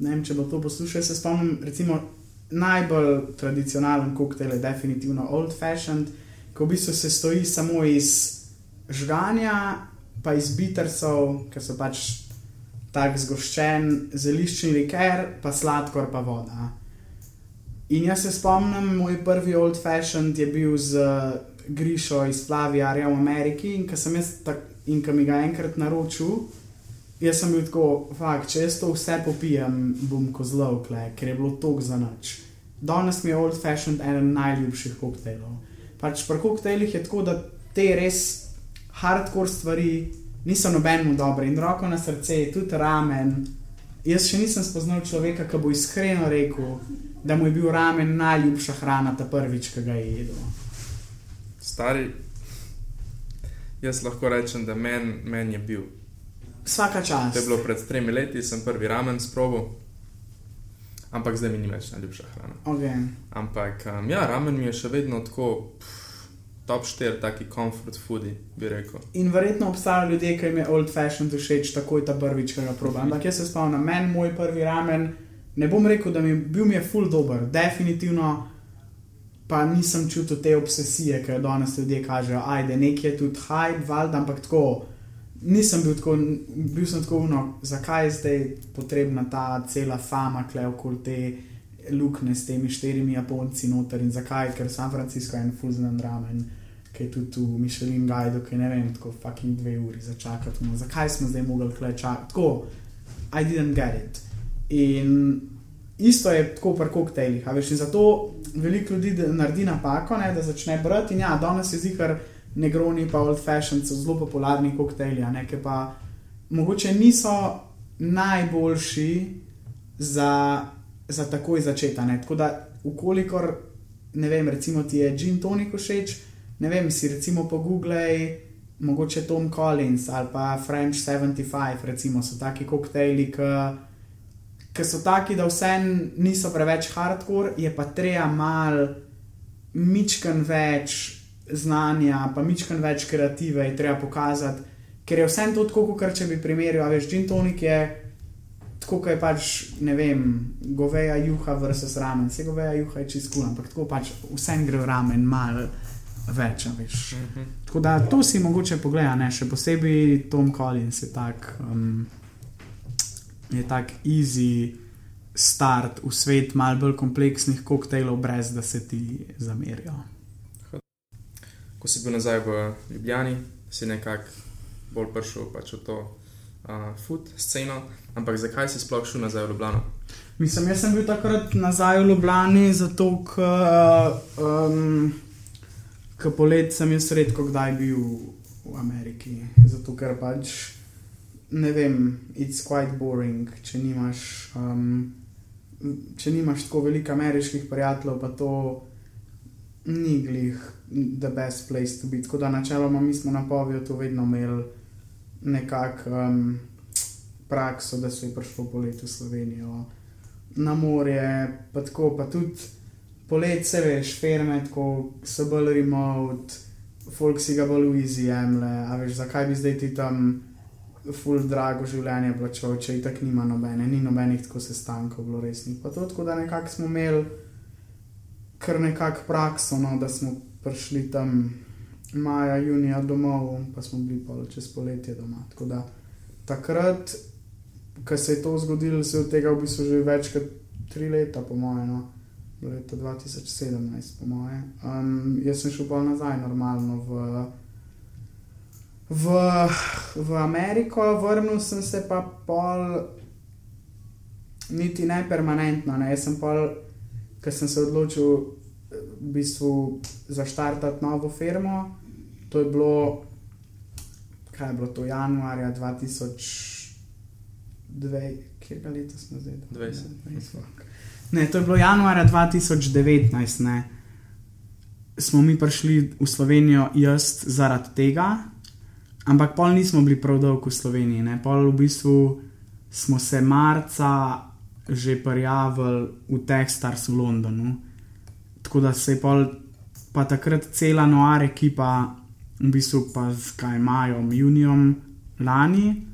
ne vem, če bo to poslušal, se spomnim, recimo, najbolj tradicionalen koktejl definitivno old fashioned, ko v bistvu se stoji samo iz žganja, pa iz bittersov, ker so pač tako zgoščen, zeliščni liker, pa sladkor, pa voda. In jaz se spomnim, moj prvi old fashioned je bil z uh, Grišo iz Flavijarja v Ameriki in ko sem jaz tak, in ko mi ga enkrat naročil, jaz sem bil tako, fakt, če jaz to vse popijem, bom kozlov, ker je bilo tok za noč. Danes mi je old fashioned eden najljubših koktejlov. Pač pri koktejlih je tako, da te res hardcore stvari niso nobenemu dobre in roko na srce, tudi ramen. Jaz še nisem spoznal človeka, ki bo iskreno rekel, da mu je bil ramen najljubša hrana, ta prvič, ki ga je jedel. Stari, jaz lahko rečem, da meni men je bil. Vsaka čas. To je bilo pred tremi leti, sem prvi ramen sprobil, ampak zdaj mi ni več najljubša hrana. Okay. Ampak um, ja, ramen mi je še vedno tako pff, top 4, taki comfort foodi, bi rekel. In verjetno obstajajo ljudje, ki jim je old fashioned všeč, takoj ta prvič, ki ga proba. Ampak jaz se spomnim, meni moj prvi ramen, ne bom rekel, da mi je bil mi je full dober, definitivno pa nisem čutil te obsesije, ki jo danes ljudje kažejo, ajde, nekje je tudi hype, valjda, ampak tako. Nisem bil tako, bil sem tako uno, zakaj je zdaj potrebna ta cela fama, kle okoli te luknje s temi štirimi Japonci noter in zakaj, ker San Francisco je en fuznan ramen, ki je tudi v Michelin Guidu, ki ne vem, tako fucking dve uri začakati. No, zakaj smo zdaj mogli kle čakati? Tako, I didn't get it. In isto je tako pri koktejlih, veš, in zato veliko ljudi naredi napako, ne, da začne brati in ja, danes je zihar negroni pa old fashioned so zelo popularni koktejli, ki pa mogoče niso najboljši za, za takoj začetane. Tako da, ukolikor, ne vem, recimo ti je gin tonik všeč, ne vem, si recimo pogooglej, mogoče Tom Collins ali pa French 75, recimo so taki koktejli, ki so taki, da vse niso preveč hardcore, je pa treba mal mičken več znanja, pa mičken več kreative je treba pokazati, ker je vse to tako, kot če bi primerjal, veš, gin tonik je tako, je pač, ne vem, goveja juha versus ramen, vse goveja juha je čist kul, ampak tako pač vsem gre ramen mal več, veš. Mhm. Tako da to si mogoče pogleda, ne? še posebej Tom Collins je tak, um, je tak easy start v svet mal bolj kompleksnih koktejlov, brez da se ti zamerijo. Ko si bil nazaj v Ljubljani, si nekako bolj prišel pač v to uh, food sceno, ampak zakaj si sploh šel nazaj v Ljubljano? Mislim, jaz sem bil takrat nazaj v Ljubljani, zato ker um, k polet sem jaz redko kdaj bil v Ameriki. Zato ker pač ne vem, it's quite boring, če nimaš um, če nimaš tako veliko ameriških prijateljev, pa to ni glih the best place to be. Tako da načeloma mi smo na poviju to vedno imeli nekako um, prakso, da so jih prišlo poleti v Slovenijo. Na morje, pa tako, pa tudi poleti se veš, ferme, tako so bolj remote, folk si ga bolj v jemle, a veš, zakaj bi zdaj ti tam full drago življenje plačal, če itak nima nobene, ni nobenih tako sestankov bilo resnih. Pa to tako, da nekako smo imeli kar nekako prakso, no, da smo prišli tam maja, junija domov, pa smo bili pa čez poletje doma. Tako da takrat, ko se je to zgodilo, se je od tega v bistvu že več kot tri leta, po mojem, no. leta 2017, po mojem. Um, jaz sem šel pa nazaj normalno v, v, v Ameriko, vrnil sem se pa pol, niti ne permanentno, ne. jaz sem pol, ker sem se odločil. V bistvu zaštartati novo firmo, to je bilo, kaj je bilo to, januarja 2002, kje ga leta smo zdaj? 20. Ne, to je bilo januarja 2019, ne. Smo mi prišli v Slovenijo, jaz zaradi tega, ampak pol nismo bili prav dolgo v Sloveniji. Ne. Pol v bistvu smo se marca že prijavili v Techstars v Londonu. Tako da se je pol, pa takrat cela noar ekipa v bistvu pa z kaj majom, junijem lani,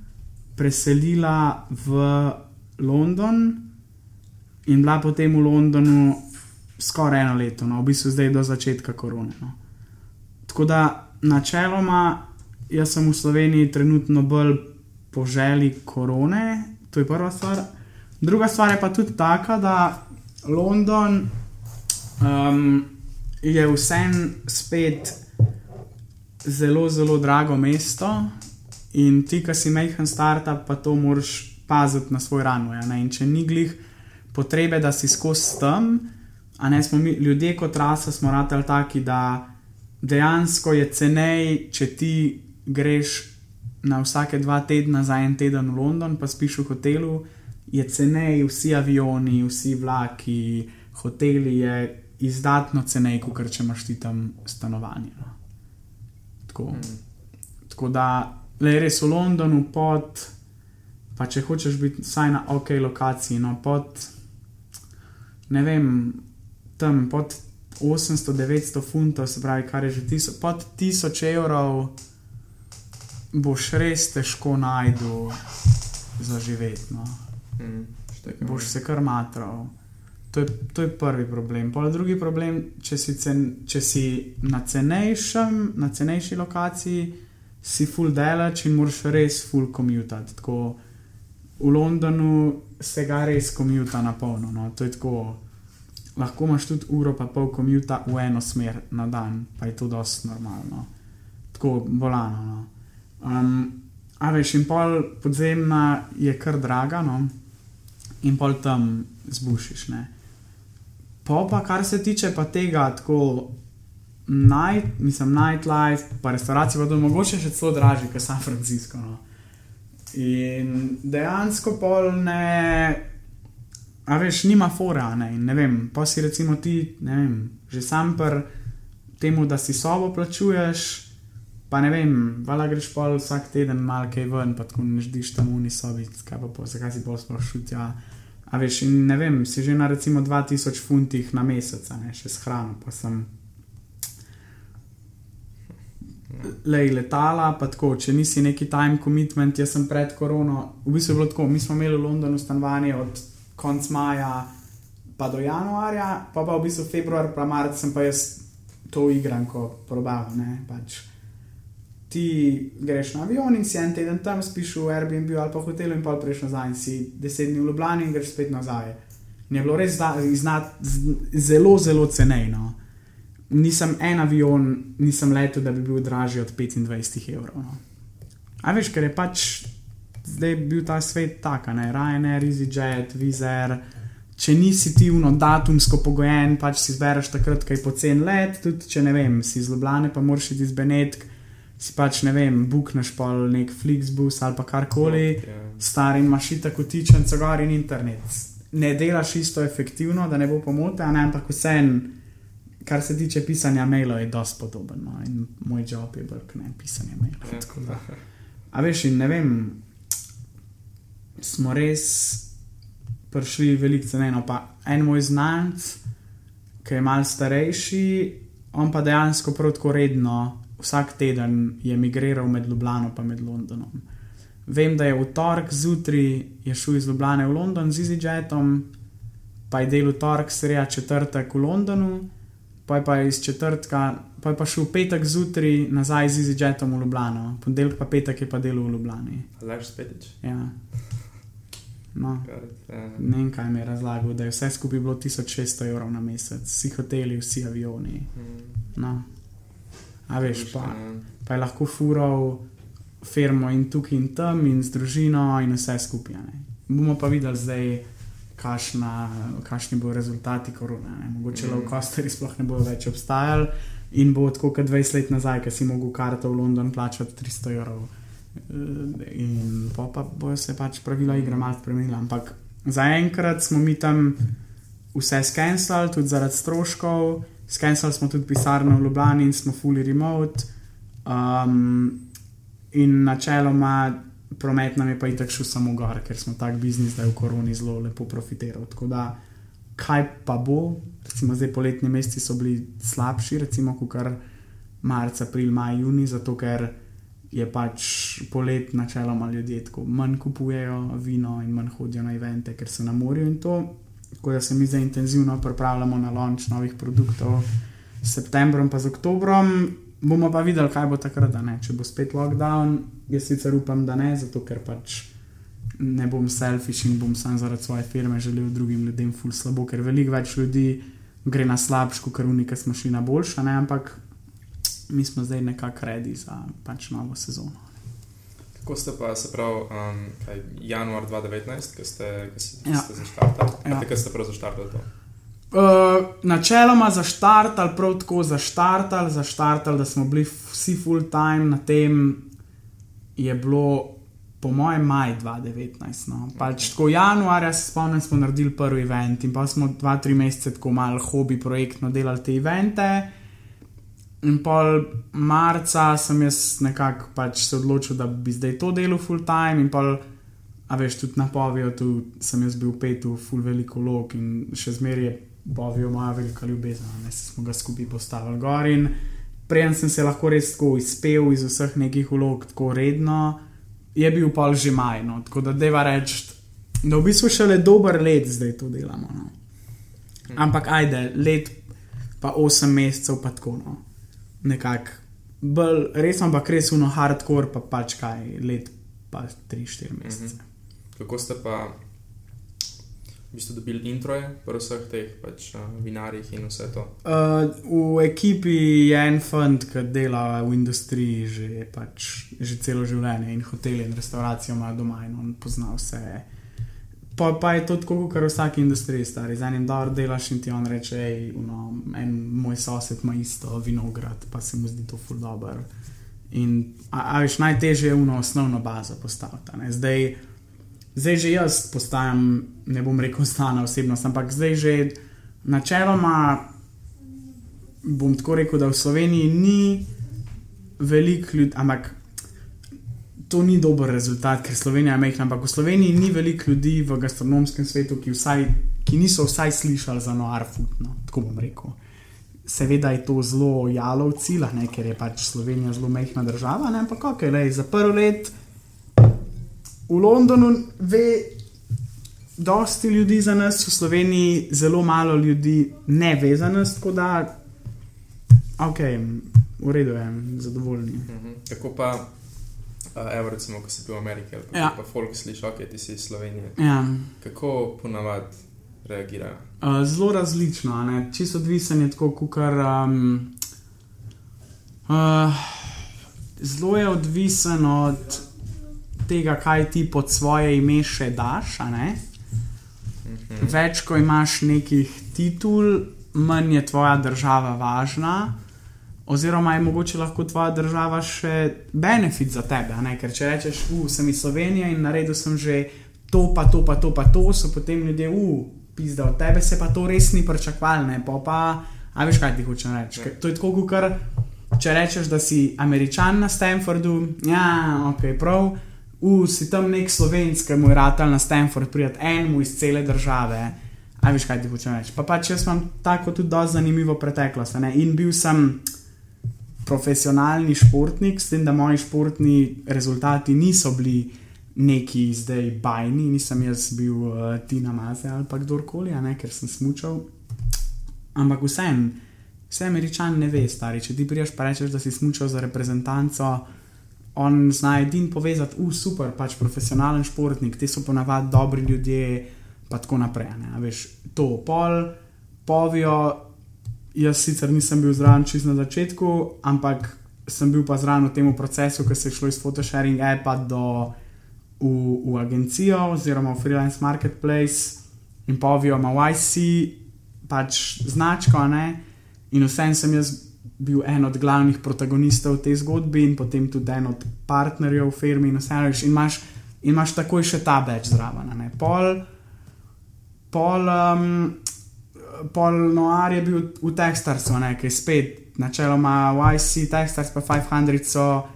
preselila v London in bila potem v Londonu skoraj eno leto, no, v bistvu zdaj do začetka korone. No. Tako da načeloma jaz sem v Sloveniji trenutno bolj po želji korone, to je prva stvar. Druga stvar je pa tudi taka, da London um, je vsem spet zelo, zelo drago mesto in ti, ki si majhen startup, pa to moraš paziti na svoj rano. Ja, in če ni glih potrebe, da si skozi tam, a ne smo mi ljudje kot rasa, smo ratali taki, da dejansko je cenej, če ti greš na vsake dva tedna za en teden v London, pa spiš v hotelu, je cenej, vsi avioni, vsi vlaki, hoteli je izdatno cenej, kot če imaš ti tam stanovanje. No. Tako, mm. tako da, le res v Londonu pod, pa če hočeš biti vsaj na ok lokaciji, no pod, ne vem, tam pod 800-900 funtov, se pravi, kar je že tiso, pod 1000 evrov, boš res težko najdu za živeti. No. Mm, boš se kar matral. To je, to je prvi problem. Pol drugi problem, če si, cen, če si na, cenejšem, na cenejši lokaciji, si full delač in moraš res full commutati. Tako v Londonu se ga res commute na polno. No. To je tako. Lahko imaš tudi uro pa pol commute v eno smer na dan, pa je to dosti normalno. Tako bolano. No. Um, a veš, in pol podzemna je kar draga, no. in pol tam zbušiš. Ne. Pa, pa kar se tiče pa tega, tako night, mislim, nightlife, pa restauracije, pa to je mogoče še celo dražje, kot San Francisco. No. In dejansko pol ne, a veš, nima fora, ne, ne vem, pa si recimo ti, ne vem, že sam pr temu, da si sobo plačuješ. Pa ne vem, vala greš pol vsak teden kaj ven, pa tako ne ždiš tam v unisobi, kaj pa po, zakaj si bolj sploh šutja. A veš, in ne vem, si že na recimo 2000 funtih na mesec, ne še s hrano, pa sem. Le letala, pa tako, če nisi neki time commitment, jaz sem pred korono. V bistvu je bilo tako, mi smo imeli v Londonu stanovanje od konca maja pa do januarja, pa pa v bistvu februar, pa marec sem pa jaz to igram, ko probam, ne pač ti greš na avion in si en teden tam, spiš v Airbnb ali pa v hotelu in pa prejš nazaj in si deset dni v Ljubljani in greš spet nazaj. In je bilo res da, znat, zelo, zelo cenejno. Nisem en avion, nisem letel, da bi bil dražji od 25 evrov. No. A veš, ker je pač zdaj bil ta svet tak, ne Ryanair, EasyJet, Vizer. Če nisi ti uno datumsko pogojen, pač si zbereš takrat, kaj pocen let, tudi če ne vem, si iz Ljubljana, pa moraš iti iz Benetk, si pač ne vem, bukneš pa nek Flixbus ali pa karkoli, Ja. star in imaš tako tičen, cigari in internet. ne delaš isto efektivno, da ne bo pomote, ne, ampak vseeno, kar se tiče pisanja mailov, je dosti podoben. No? In moj job je kot ne pisanje mailov. Ja. tako da. A veš, in ne vem, smo res prišli veliko ceneno. Pa en moj znanc, ki je mal starejši, on pa dejansko prav tako redno, vsak teden je migriral med Ljubljano in Londonom. Vem, da je v torek zjutraj je šel iz Ljubljana v London z EasyJetom, pa je delal torek, sreda četrtek v Londonu, pa je pa iz četrtka, pa je pa šel petek zjutraj nazaj z EasyJetom v Ljubljano, ponedeljek pa petek je pa delal v Ljubljani. Aleš spetič. Ja. No, ne vem, kaj mi je razlagal, da je vse skupaj bilo 1600 evrov na mesec, vsi hoteli, vsi avioni. Mm, No. A veš, pa, ja. pa je lahko fural firmo in tukaj in tam, in z družino, in vse skupaj. ne. Bomo pa videli zdaj, kašna, kakšni bodo rezultati korona. Ne. Mogoče Mhm. mm. low-costeri sploh ne bodo več obstajali in bo tako kot 20 let nazaj, ki si mogel karto v London plačati 300 evrov. Eh, In pa, pa bojo se pač pravila igre malo spremenila. Ampak zaenkrat smo mi tam vse skenirali, tudi zaradi stroškov. Skenirali smo tudi pisarno v Ljubljani in smo fully remote. Um, in načeloma promet nam je pa itak šel samo gor, ker smo tak biznis, da je v koroni zelo lepo profitiral. Tako da, kaj pa bo, recimo zdaj poletni meseci so bili slabši, recimo kar marca, april, maj, juni, zato ker je pač polet načeloma ljudje tako manj kupujejo vino in manj hodijo na evente, ker so na morju in to. Tako da se mi zdaj intenzivno pripravljamo na launch novih produktov s septembrom, z oktobrom. Bomo pa videli, kaj bo takrat, da ne. Če bo spet lockdown, jaz sicer upam, da ne, zato ker pač ne bom selfish in bom sam zaradi svoje firme želel drugim ljudem ful slabo, ker veliko več ljudi gre na slabško, ker unika smo šli na boljša, ampak mi smo zdaj nekako redi za pač novo sezono. Kako ste pa, se pravi, um, kaj, januar 2019, ko ste, ko ste, Ja. ste zaštartali? Ja. Ja. Takrat ste prav zaštartali to. Uh, načeloma zaštartali, prav tako zaštartali, zaštartali, da smo bili vsi full time na tem, je bilo po mojem maj 2019. No. Pač tako januarja se spomnim, smo naredili prvi event in pa smo dva, tri mesece tako malo hobi projektno delali te evente. In pol marca sem jaz nekako pač se odločil, da bi zdaj to delal full time in pol. A veš, tudi na Povijo, tu sem jaz bil pet full veliko log in še zmeraj je Povijo moja velika ljubezen, ne smo ga skupaj postavili gor. In preden sem se lahko res tako izpel iz vseh nekih vlog, tako redno, je bil pol že maj. No. Tako da deva reči, da v bistvu šele dober let zdaj to delamo. No. Ampak ajde, let pa 8 mesecev, pa tako no. Nekako. Bolj res, ampak res uno hardcore, pa pač kaj, let pa 3-4 mesece. Mhm. Kako ste pa v bistvu dobili introje po vseh teh pač, uh, vinarjih in vse to? Uh, v ekipi je en fant, ki dela v industriji že, pač, že celo življenje in hoteli in restauracijo ima doma in on pozna vse. Pa, pa je to tako, kot v vsaki industriji, stari. Z enim dobro delaš in ti on reče, hej, no, en moj sosed ima isto vinograd, pa se mu zdi to ful dobr. In a, a veš, najtežje je uno osnovno bazo postaviti. Zdaj, zdaj že jaz postajam, ne bom rekel, znana osebnost, ampak zdaj že načeloma bom tako rekel, da v Sloveniji ni veliko ljudi, ampak to ni dober rezultat, ker Slovenija je majhna, ampak v Sloveniji ni veliko ljudi v gastronomskem svetu, ki, vsaj, ki niso vsaj slišali za noir food, no, tako bom rekel. Seveda je to zelo jalo v cilah, ne, ker je pač Slovenija zelo majhna država, ne, ampak ok, lej, za prvi let v Londonu ve dosti ljudi za nas, v Sloveniji zelo malo ljudi ne ve za nas, tako da, ok, v redu je, zadovoljni. Mhm. Kako pa, uh, evo recimo, ko si bil v Ameriki, ali Ja. pa folk sliši, ok, ti si iz Slovenije. Ja. Kako ponavadi reagirajo? Uh, zelo različno, ne? čisto odvisen je tako, kot um, uh, zelo je odvisen od tega, kaj ti pod svoje ime še daš. Mhm. Več, ko imaš nekih titul, manj je tvoja država važna, oziroma je mogoče lahko tvoja država še benefit za tebe. ne. Ker če rečeš, uh, sem iz Slovenije in naredil sem že to, pa to, pa to, pa to, so potem ljudje, uf, pizda, od tebe se pa to res ni pričakovalo, ne pa pa, a veš kaj ti hočem reči. Ker To je tako, kot če rečeš, da si američan na Stanfordu, ja, ok, prav. U, si tam nek slovenc, ki mu je ratal na Stanford, prijat enemu iz cele države. A veš, kaj ti hočem reči. Pa pač jaz imam tako tudi dosti zanimivo preteklost. Ne? In bil sem profesionalni športnik, s tem, da moji športni rezultati niso bili neki zdaj bajni, nisem jaz bil uh, Tina Maze ali pa kdorkoli, ne, ker sem smučal. Ampak vsem, vse američani ne ve, stari. Če ti priješ pa rečeš, da si smučal za reprezentanco, on zna edin povezati, uh, super, pač profesionalen športnik, ti so ponavadi dobri ljudje, pa tako naprej. Ne, veš, to pol, povijo. Jaz sicer nisem bil zraven čist na začetku, ampak sem bil pa zraven v tem procesu, ki se je šlo iz Photosharing appa do v, v agencijo oziroma v freelance marketplace in povijo, ima YC pač značko, ne? in vsem sem jaz bil en od glavnih protagonistov te zgodbe in potem tudi en od partnerjev v firmi in vse reč. In imaš, imaš takoj še ta več zraven. ne. Pol, pol, um, pol Noir je bil v ne, ki je spet načeloma YC, Textars pa 500 so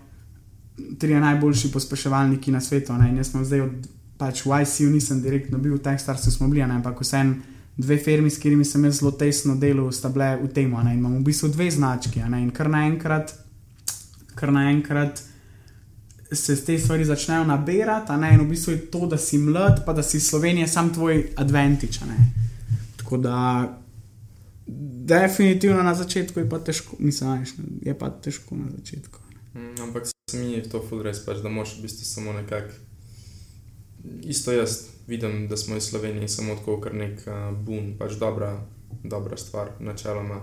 tri najboljši pospeševalniki na svetu. Ne? In jaz sem zdaj od pač ICU, nisem direktno bil v Textarsu, smo bili, ne? ampak vsem dve firmi, s katerimi sem zelo tesno delal, sta bile v tem. In imam v bistvu dve znački. ne. In kar naenkrat, kar naenkrat se te stvari začnejo nabirati, a ne? in v bistvu je to, da si mlad, pa da si Slovenija, sam tvoj advantage. Tako da. Definitivno na začetku je pa težko, mislim, je pa težko na začetku. Mm, ampak se mi je to ful res, pač, da moš v bistvu samo nekako. Isto jaz vidim, da smo iz Slovenije samo tako, kar nek uh, bun, pač dobra, dobra stvar, načeloma.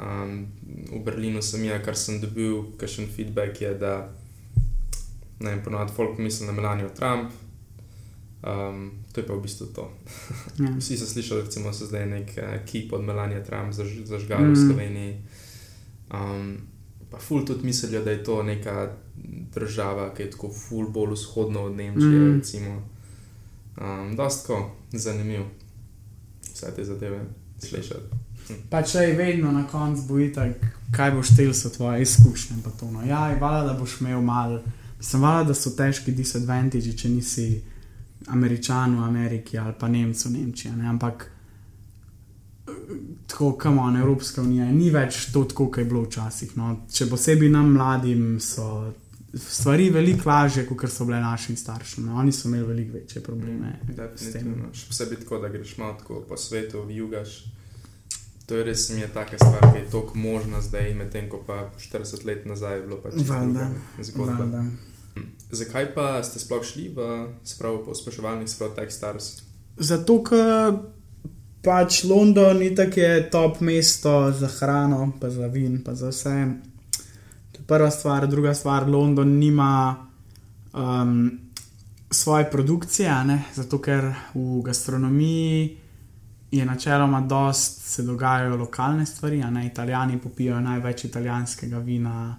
Um, v Berlinu sem jaz, kar sem dobil, kakšen feedback je, da ne vem, ponovadi folk misli na Melanijo Trump. Um, to je pa v bistvu to. Ja. *laughs* Vsi so slišali, da se zdaj nek uh, kip od Melanije Trump zaž, zažgal mm. v. Sloveniji. Um, pa ful tudi mislijo, da je to neka država, ki je tako ful bolj vzhodno od Nemčije. Mm. Recimo. Um, Dostko zanimiv, vse te zadeve slišati. Pa če je vedno na koncu bojite, kaj boš tel so tvoje izkušnje. No, ja, je vala, da boš imel mal. Sem vala, da so težki disadvantage, če nisi američan v Ameriki ali pa Nemec v Nemčiji. Ne? Ampak eh, tako, kamo, Evropska unija ni več to, tako, kot je bilo včasih. No? Še posebej nam mladim so stvari veliko lažje, kot so bile našim staršem. No? Oni so imeli veliko večje probleme. Definitivno. Še posebej tako, da greš malo tako po svetu, jugaš. To je res mi je taka stvar, ki je tako možna zdaj, medtem ko pa 40 let nazaj je bilo pač zgodba. Zakaj pa ste sploh šli v spravo pospeševalnik, spravo Techstars? Zato, ker pač London je tako top mesto za hrano, pa za vin, pa za vse. To je prva stvar, druga stvar, London nima um, svoje produkcije, ne? zato ker v gastronomiji je načeloma dost se dogajajo lokalne stvari, a ne Italijani popijajo največ italijanskega vina.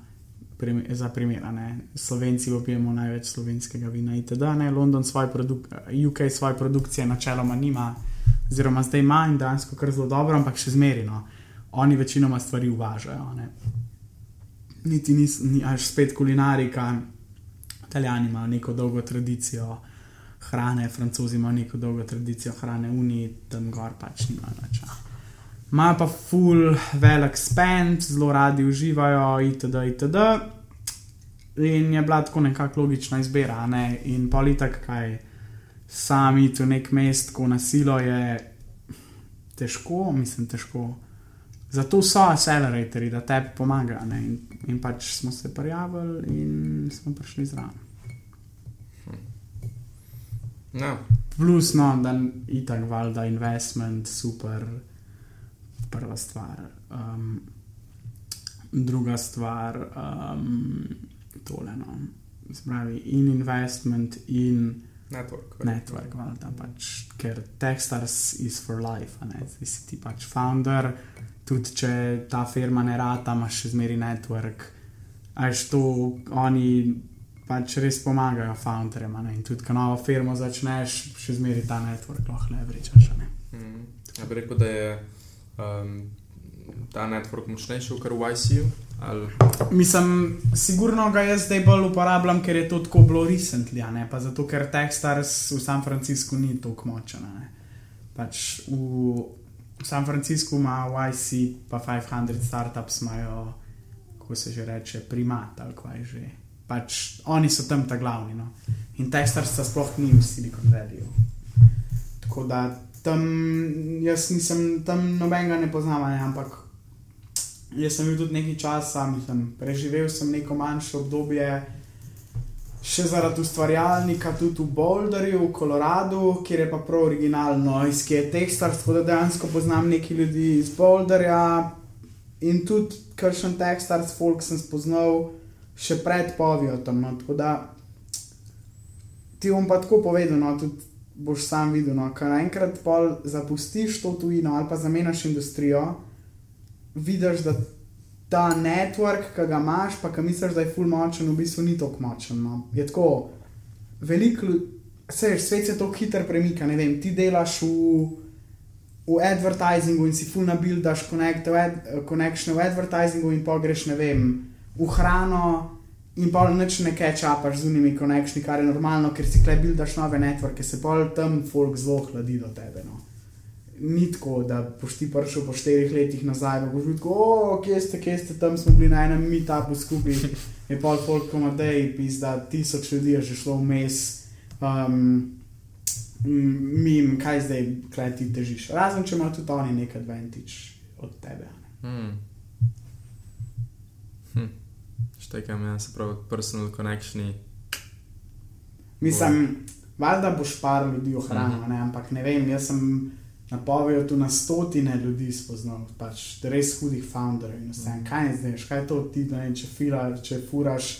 Prim- Za primer, ne. Slovenci popijemo največ slovenskega vina, itd. Ne? London svoje produkcije, UK svoje produkcije načeloma nima, oziroma zdaj ima in dejansko kar zelo dobro, ampak še zmerino. Oni večinoma stvari uvažajo. Ne? Niti ni, ni až spet kulinarika. Italijani imajo neko dolgo tradicijo hrane, francozi imajo neko dolgo tradicijo hrane, uniji tam gor pač nimajo več. Imajo pa full velik spend, zelo radi uživajo, itd. itd. In je bila tako nekako logična izbira, a ne? in politik, kaj sami tu nek mest, ko nasilo je težko, mislim, težko. Zato so acceleratorji, da tebi pomagajo. ne, In, in pač smo se prijavili in smo prišli zraven. No, Plus, no, da je tako valjda investment, super, prva stvar. Um, druga stvar, um, tole. No. Spravi, in investment, in network. network, valjda, pač, ker Techstars is for life, ne, zdaj si ti pač founder, tudi če ta firma ne rata, imaš še zmeri network. Až to oni pač res pomagajo founderjem. In tudi, ko novo firmo začneš, še zmeraj ta network lahko leverečeš. a ne. Mm. Ja bi rekel, da je um, ta network močnejši kot v ICU. Ali... Mislim, sigurno ga jaz zdaj bolj uporabljam, ker je to tako bilo recently, ne pa zato, ker Techstars v San Franciscu ni tako močen. Pač v, v San Franciscu ima YC pa 500 startups, imajo, kako se že reče, primat ali kaj že. Pač oni so tam ta glavni. No. In Techstars sta sploh ni v Silicon Valley. Tako da tam jaz nisem, tam nobenega ne poznam, ne, ampak jaz sem bil tudi nekaj časa, mislim, preživel sem neko manjše obdobje, še zaradi ustvarjalnika, tudi v Boulderju, v Koloradu, kjer je pa prav originalno, iz kje je Techstars, tako da dejansko poznam nekaj ljudi iz Boulderja in tudi kršen Techstars, folk sem spoznal še pred povijo tam. No, tako da ti bom pa tako povedal, no, tudi boš sam videl, no, ker enkrat pol zapustiš to tujino ali pa zamenjaš industrijo, vidiš, da ta network, ki ga imaš, pa ki misliš, da je full močen, v bistvu ni tako močen. No. Je tako, veliko, vse, svet se tako hitro premika. Vem, ti delaš v, v advertisingu in si full nabil, daš connect, v ad, v advertisingu in pogreš, ne vem, v hrano. In pa noč ne kečapaš z unimi konekšni, kar je normalno, ker si klej bil, daš nove networke, se pa tam folk zelo hladi do tebe. No. Ni tako, da boš ti prišel po štirih letih nazaj, da boš videl, o, kje ste, kje ste, tam smo bili na enem meetupu skupaj. Je pa folk komadej, pizda, tisoč ljudi je že šlo vmes. Um, mim, kaj zdaj, kaj ti težiš. Razen če ima tudi oni nek advantage od tebe. ne. Hmm. Hm. Štekam, ja, se pravi, personal connectioni. Mislim, valjda boš par ljudi ohranil, Mhm. ne, ampak ne vem, jaz sem napovedal tu na stotine ljudi spoznal, pač res hudih founderjev in vse. Mhm. Kaj ne znaš, kaj to ti, ne vem, če, fila, če furaš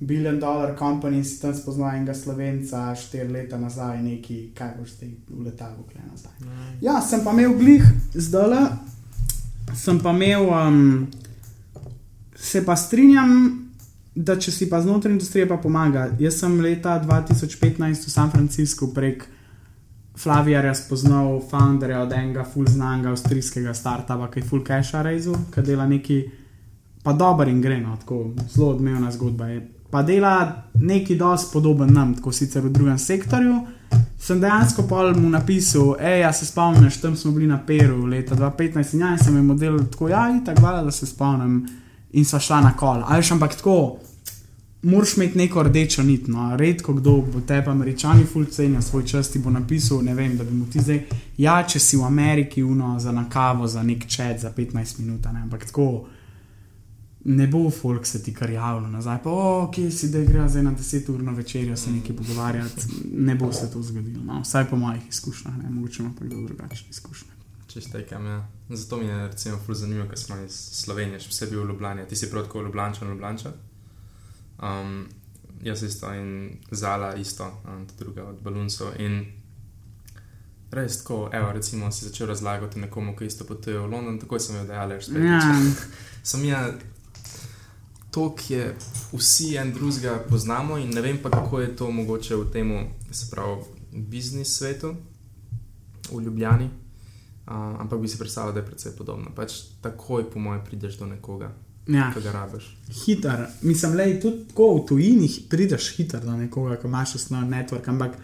billion dollar company in si tam spoznal enega slovenca štiri leta nazaj, neki, kaj boš zdaj v letalu kle nazaj. Ja, sem pa imel glih zdaj, sem pa imel, um, se pa strinjam, da če si pa znotraj industrije, pa pomaga. Jaz sem leta 2015 v San Franciscu prek Flavijarja spoznal founderja od enega full znanga avstrijskega startupa, ki je full cache rezu, ki dela neki, pa dober in gre, no, tako zelo odmevna zgodba je. Pa dela neki dosti podoben nam, tako sicer v drugem sektorju. Sem dejansko pol mu napisal, hej, se spomniš, tam smo bili na Peru leta 2015 in ja, in sem jim model tako, ja, in tako hvala, da se spomnim. In sva šla na kol. Ali še ampak tako, moraš imeti neko rdečo nit. No. Redko kdo bo tebe, američani, fulcenijo svoj čas, ti bo napisal, ne vem, da bi mu ti zdaj, ja, če si v Ameriki, uno za na kavo, za nek čet, za 15 minut, ne, ampak tako. Ne bo folk se ti kar javno nazaj, pa o, kje si, da gre 10 ur na večerjo se nekaj pogovarjati. Ne bo se to zgodilo, no. vsaj po mojih izkušnjah, ne mogoče pa kdo drugačne izkušnje. Čestekam, ja. Zato mi je recimo ful zanimivo, ker smo iz Slovenije, še posebej v Ljubljani. Ti si prav tako Ljubljančan, Ljubljančan. Um, jaz isto in Zala isto, um, tudi druga od Balunsov. In res tako, evo, recimo si začel razlagati nekomu, ki isto potuje v London, takoj sem jo dejal, že spet. Ja, *laughs* Sem ja, to, ki je vsi en drugega poznamo in ne vem pa, kako je to mogoče v tem, se pravi, biznis svetu v Ljubljani. Uh, ampak bi si predstavljal, da je precej podobno. Pač takoj, po mojem, prideš do nekoga, ja. ki ga rabiš. hiter. Mislim, da tudi tako v tujini prideš hiter do nekoga, ko imaš osnovni network. Ampak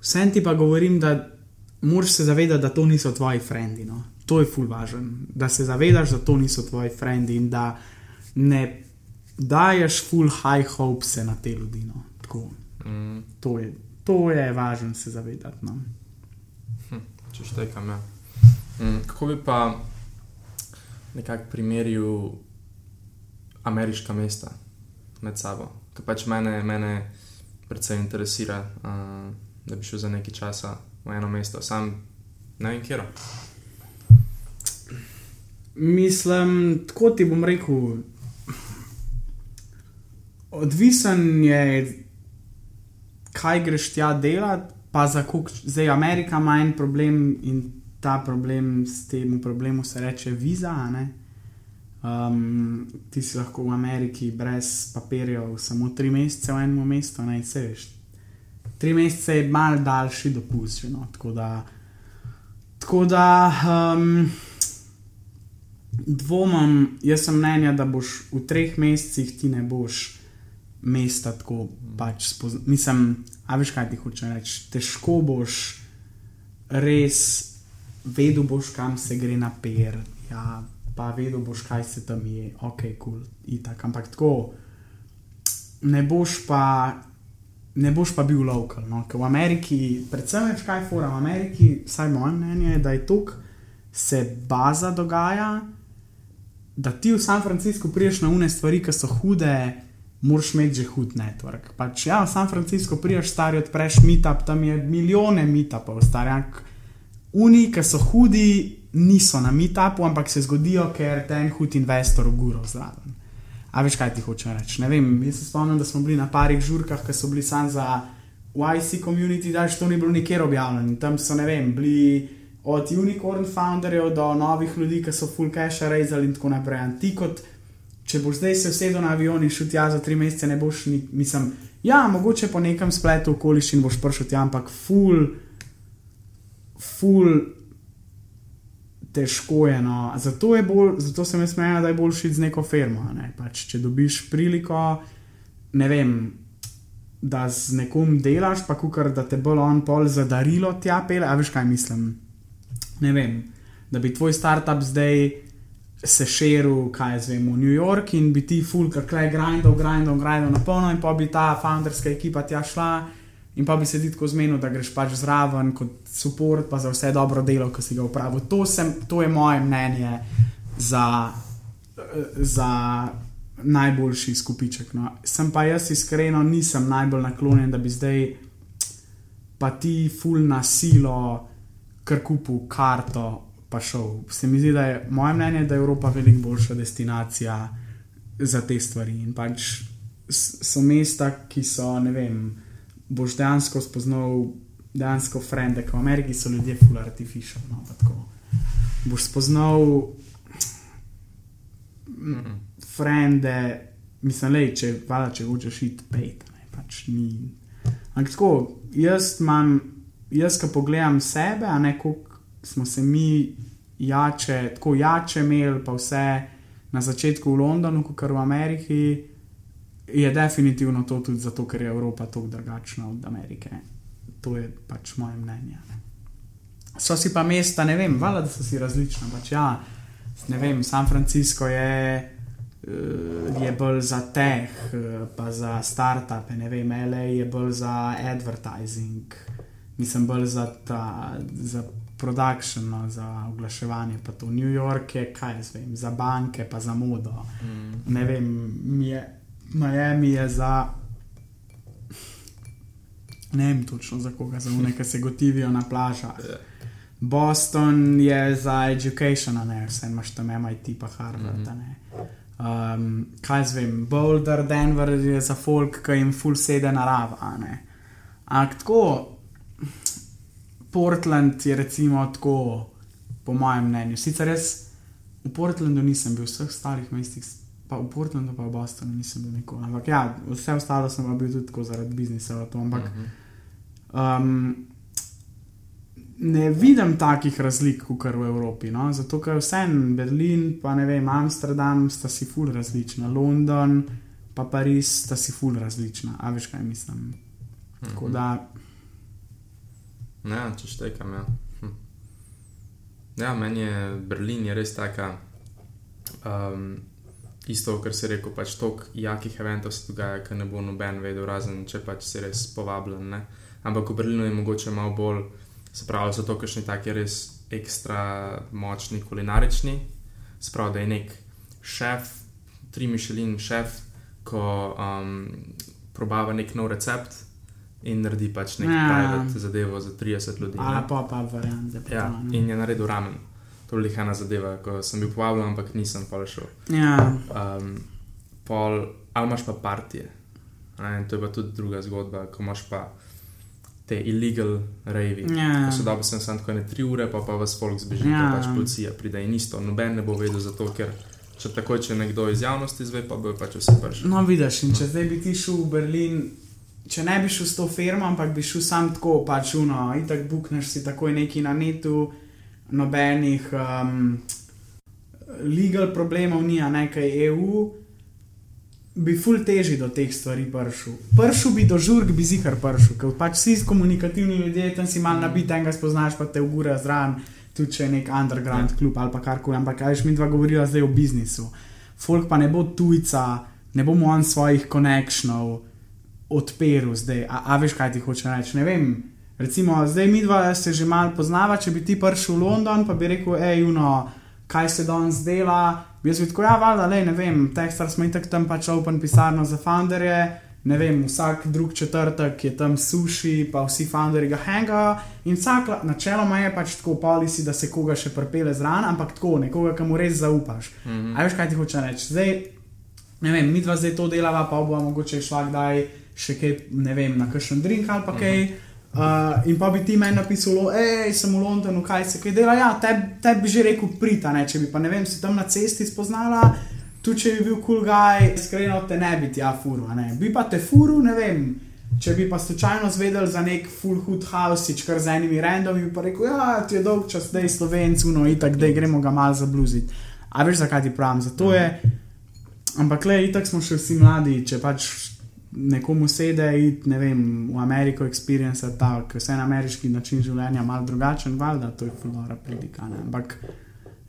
vsem ti pa govorim, da moraš se zavedati, da to niso tvoji frendi. No. To je full važen. Da se zavedaš, da to niso tvoji frendi in da ne daješ full high hopes na te ljudi. No. Tako, Mm, to, je, to je važno se zavedati. No. če štekam, ja. Mm, kako bi pa nekako primerjal ameriška mesta med sabo? Ker pač mene, mene predvsem interesira, uh, da bi šel za nekaj časa v eno mesto, sam ne vem, kje. Mislim, tako ti bom rekel. Odvisen je, kaj greš tja delati, pa za koliko. Zdaj, Amerika ima en problem in ta problem s tem problemom se reče viza. Um, ti si lahko v Ameriki brez papirjev samo tri mesece v enem mestu, ne se veš. Tri mesece je mal daljši dopust, no? tako da. Tako da um, dvomim, jaz sem mnenja, da boš v treh mesecih ti ne boš mesta tako pač spoznal. Mislim, a veš kaj ti hoče reči. Težko boš res vedel, boš kam se gre na per. Ja, pa vedel boš, kaj se tam je, ok, kul, cool, itak. Ampak tako ne boš pa. Ne boš pa bil lokal. No? V Ameriki, predvsem več kaj fora, v Ameriki, vsaj moje mnenje, da je to, se baza dogaja, da ti v San Franciscu priješ na une stvari, ki so hude, moraš imeti že hud network. Pač, ja, v San Francisco priješ stari, odpreš meetup, tam je milijone meetupov, starjak. Uni, ki so hudi, niso na meetupu, ampak se zgodijo, ker te en hud investor uguro zraven. A veš, kaj ti hoče reči? Ne vem, jaz se spomnim, da smo bili na parih žurkah, ki so bili sam za YC community, da še to ni bilo nikjer objavljeno. Tam so, ne vem, bili od unicorn founderjev do novih ljudi, ki so full cache rezali in tako naprej. Ti kot če boš zdaj se usedel na avion in šel tja za tri mesece, ne boš ni, mislim, ja, mogoče po nekem spletu okoliščin boš prišel tja, ampak ful, ful. Težko je, no. zato, je bolj, zato sem jaz menil, da je bolj šiti z neko firmo. Ne. Pač, če dobiš priliko, ne vem, da z nekom delaš, pa kukar, da te bolj on pol za darilo tja pele, a veš kaj mislim. Ne vem, da bi tvoj startup zdaj se širil, kaj jaz vem, v New York in bi ti full, kar klej grindal, grindal, grindal na polno in pa bi ta founderska ekipa tja šla in pa bi se ti tako zmenil, da greš pač zraven kot support, pa za vse dobro delo, ki si ga upravil. To, sem, to je moje mnenje za, za najboljši skupiček. No. Sem pa jaz iskreno nisem najbolj naklonjen, da bi zdaj pa ti full na silo, kar kupu karto pa šel. Se mi zdi, da je moje mnenje, da je Evropa veliko boljša destinacija za te stvari. In pač so mesta, ki so, ne vem, boš dejansko spoznal, dejansko frende, kot v Ameriki so ljudje full artificial. No, boš spoznal frende, mislim, le, če, vala, če hočeš iti pet, ne, pač ni. Ampak tako, jaz imam, jaz, ko pogledam sebe, a ne koliko smo se mi jače, tako jače imeli, pa vse na začetku v Londonu, kot v Ameriki, je definitivno to tudi zato, ker je Evropa tako drugačna od Amerike. To je pač moje mnenje. So si pa mesta, ne vem, valjda, da so si različna. Pač ja, ne vem, San Francisco je, eh, je bolj za teh, eh, pa za start-upe, ne vem, LA je bolj za advertising, mislim, bolj za, ta, za production, no, za oglaševanje, pa to New York je, kaj jaz vem, za banke, pa za modo. Mm. Ne vem, je, Miami je za. Ne vem točno za koga, za nekaj se gotivijo na plažah. Boston je za education, ne vse imaš tam MIT, pa Harvard. Mm -hmm. um, kaj z vem, Boulder, Denver je za folk, ki jim full sede narava. Ampak tako, Portland je recimo tako, po mojem mnenju. Sicer res v Portlandu nisem bil, v vseh ostalih mestih, pa v Portlandu, pa v Bostonu nisem bil nikoli. Ampak ja, vse ostalo sem bil tudi tako zaradi biznisa. Ampak um, ne vidim takih razlik, kot v Evropi. No? Zato, ker vse en Berlin, pa ne vem, Amsterdam, sta si ful različna, London, pa Pariz, sta si ful različna. A veš, kaj mislim. Tako da. Ne, če štekam. Ja. Hm. ja, meni je Berlin je res taka. Um, isto, kar si rekel, pač toliko jakih eventov se dogaja, ki ne bo noben vedel, razen če pač si res povabljen. Ne? Ampak v Berlinu je mogoče malo bolj, se pravi, so to kakšni taki res ekstra močni kulinarični. Sprav, da je nek šef, tri mišelin šef, ko um, probava nek nov recept in naredi pač nekaj ja. zadevo za 30 ljudi. Ali pa pa variante. Ja, in je naredil ramen. To je ena zadeva, ko sem bil povabljen, ampak nisem pa šel. Ja. Um, pol, ali imaš pa partije. Ne, to je pa tudi druga zgodba, ko imaš pa te illegal ravi. Ja. Ko so dobro, sem samo tako ne tri ure, pa pa vas folk zbeži, ja. pač policija pride in isto. Noben ne bo vedel zato, ker če takoj, če nekdo iz javnosti izve, pa bojo pač vsi prši. No, vidiš, in če zdaj bi ti šel v Berlin, če ne bi šel s to firmo, ampak bi šel sam tako, pač uno, in tako bukneš si takoj neki na netu, nobenih um, legal problemov ni, a nekaj EU. Bi ful teži do teh stvari prišel. Prišel bi do žurk, bi zihar prišel, ker pač vsi komunikativni ljudje tam si mal nabit, enega spoznaš, pa te ugura zraven, tudi če je nek underground klub ali pa karkoli, ampak kaj mi dva govoriva zdaj o biznisu. Folk pa ne bo tujca, ne bomo on svojih konekšnov odpiral zdaj. A, a veš, kaj ti hoče reči? Ne vem. Recimo, zdaj mi dva se že malo poznava, če bi ti prišel v London, pa bi rekel, hej, uno, kaj se danes dela. Bi jaz rekel, ja, valjda, le, ne vem, tekstar smo itak tam pač open pisarno za founderje, ne vem, vsak drug četrtek je tam suši, pa vsi founderji ga hangajo. In vsak, načeloma je pač tako policy, da se koga še prepele zraven, ampak tako, nekoga, ki mu res zaupaš. Mm -hmm. A veš, kaj ti hoče reči? Zdaj, ne vem, mi dva zdaj to delava, pa bo mogoče šla kdaj še kaj, ne vem, na kakšen drink ali pa kaj. Mm -hmm. Uh, in pa bi ti meni napisal, hej, sem v Londonu, kaj se kaj dela. Ja, te bi že rekel, prita, ne, če bi pa ne vem, si tam na cesti spoznala, tu če bi bil kul cool gaj, iskreno te ne bi ti, ja, furu, ne. Bi pa te furu, ne vem. Če bi pa slučajno zvedel za nek full hood house, kar z enimi randomi, bi pa rekel, ja, ti je dolg čas, da je slovenc, no, in tako, da gremo ga mal zabluziti. A veš, zakaj ti pravim? Zato je, ampak le, itak smo še vsi mladi, če pač nekomu sede, iti ne vem, v Ameriko, experience ta, ker vse na ameriški način življenja malo drugačen, valjda, to je fulora pridika. Ne? Ampak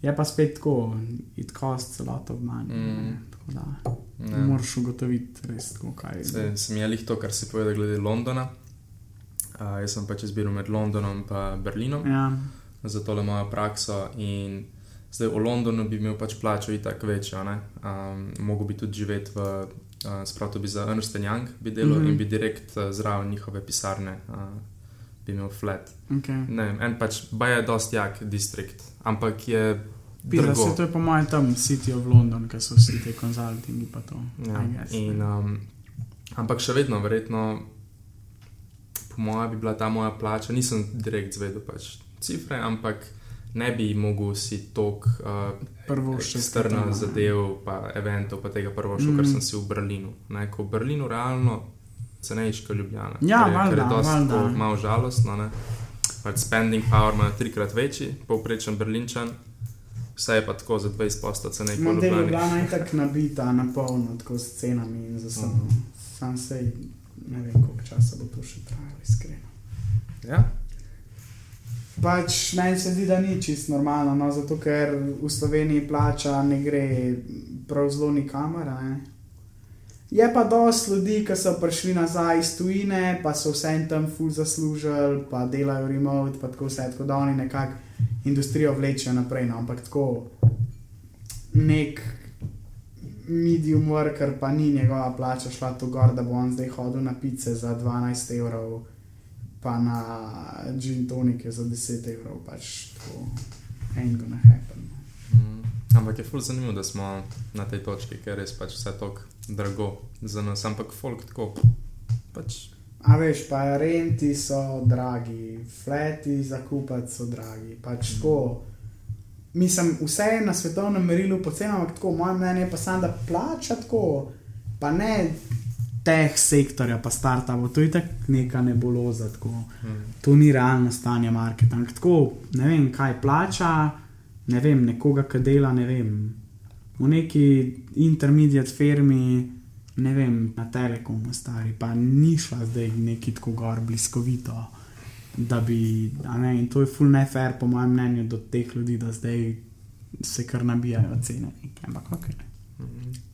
je pa spet tako, it costs a lot of money. Mm. Tako da moraš ugotoviti res, tako, kaj je. Se, sem jih to, kar si povedal glede Londona. Uh, jaz sem pač izbiral med Londonom in Berlinom Ja, za tole mojo prakso. In zdaj v Londonu bi imel pač plačo itak večjo, um, mogoče bi tudi živeti v, uh, spravo bi za Ernst Young bi delal mm. -hmm. in bi direkt uh, zraven njihove pisarne uh, bi imel flat. okay. Ne vem, en pač baj je dosti jak distrikt, ampak je drago. se to je po mojem tam City of London, ker so vsi te konzultingi pa to. Ja, in, um, ampak še vedno, verjetno, po mojem, bi bila ta moja plača. Nisem direkt zvedel pač cifre, ampak ne bi mogel si tok uh, strna zadev, pa eventov, pa tega prvo šel, mm. Mhm. sem si v Berlinu. Ne, ko v Berlinu realno cenejši kot Ljubljana. Ja, kar je, kar je valjda, dosti valjda. tako malo žalostno. Ne. Pač spending power ima trikrat večji, povprečen Berlinčan. Vse je pa tako za 20 posto cenej kot Model je Ljubljana. bila najtak nabita, napolno, tako s cenami in za Mhm. samo. Sam sej, ne vem, koliko časa bo to še trajalo, iskreno. Ja, Pač meni se zdi, da ni čist normalno, no, zato ker v Sloveniji plača ne gre prav zelo nikamor. Je pa dosti ljudi, ki so prišli nazaj iz tujine, pa so vse tam ful zaslužili, pa delajo remote, pa tako vse, tako da oni nekako industrijo vlečejo naprej. No, ampak tako nek medium worker, pa ni njegova plača šla to gor, da bo on zdaj hodil na pice za 12 evrov pa na gin tonike za 10 evrov, pač to ain't gonna happen. Mm, ampak je fully zanimivo, da smo na tej točki, ker je res pač vse tako drago za nas, ampak folk tako. Pač, A veš, pa renti so dragi, fleti za kupati so dragi, pač tako. Mislim, vse je na svetovnem merilu poceni, ampak tako, moje mnenje je pa samo, da plača tako, pa ne teh sektorja, pa startupov, to je tako neka nebuloza. Tako. mm, To ni realno stanje marketinga. Tako, ne vem, kaj plača, ne vem, nekoga, ki dela, ne vem, v neki intermediate firmi, ne vem, na telekomu stari, pa ni šla zdaj neki tako gor bliskovito, da bi, ne, in to je full nefair, po mojem mnenju, do teh ljudi, da zdaj se kar nabijajo cene. Ampak ok. mm.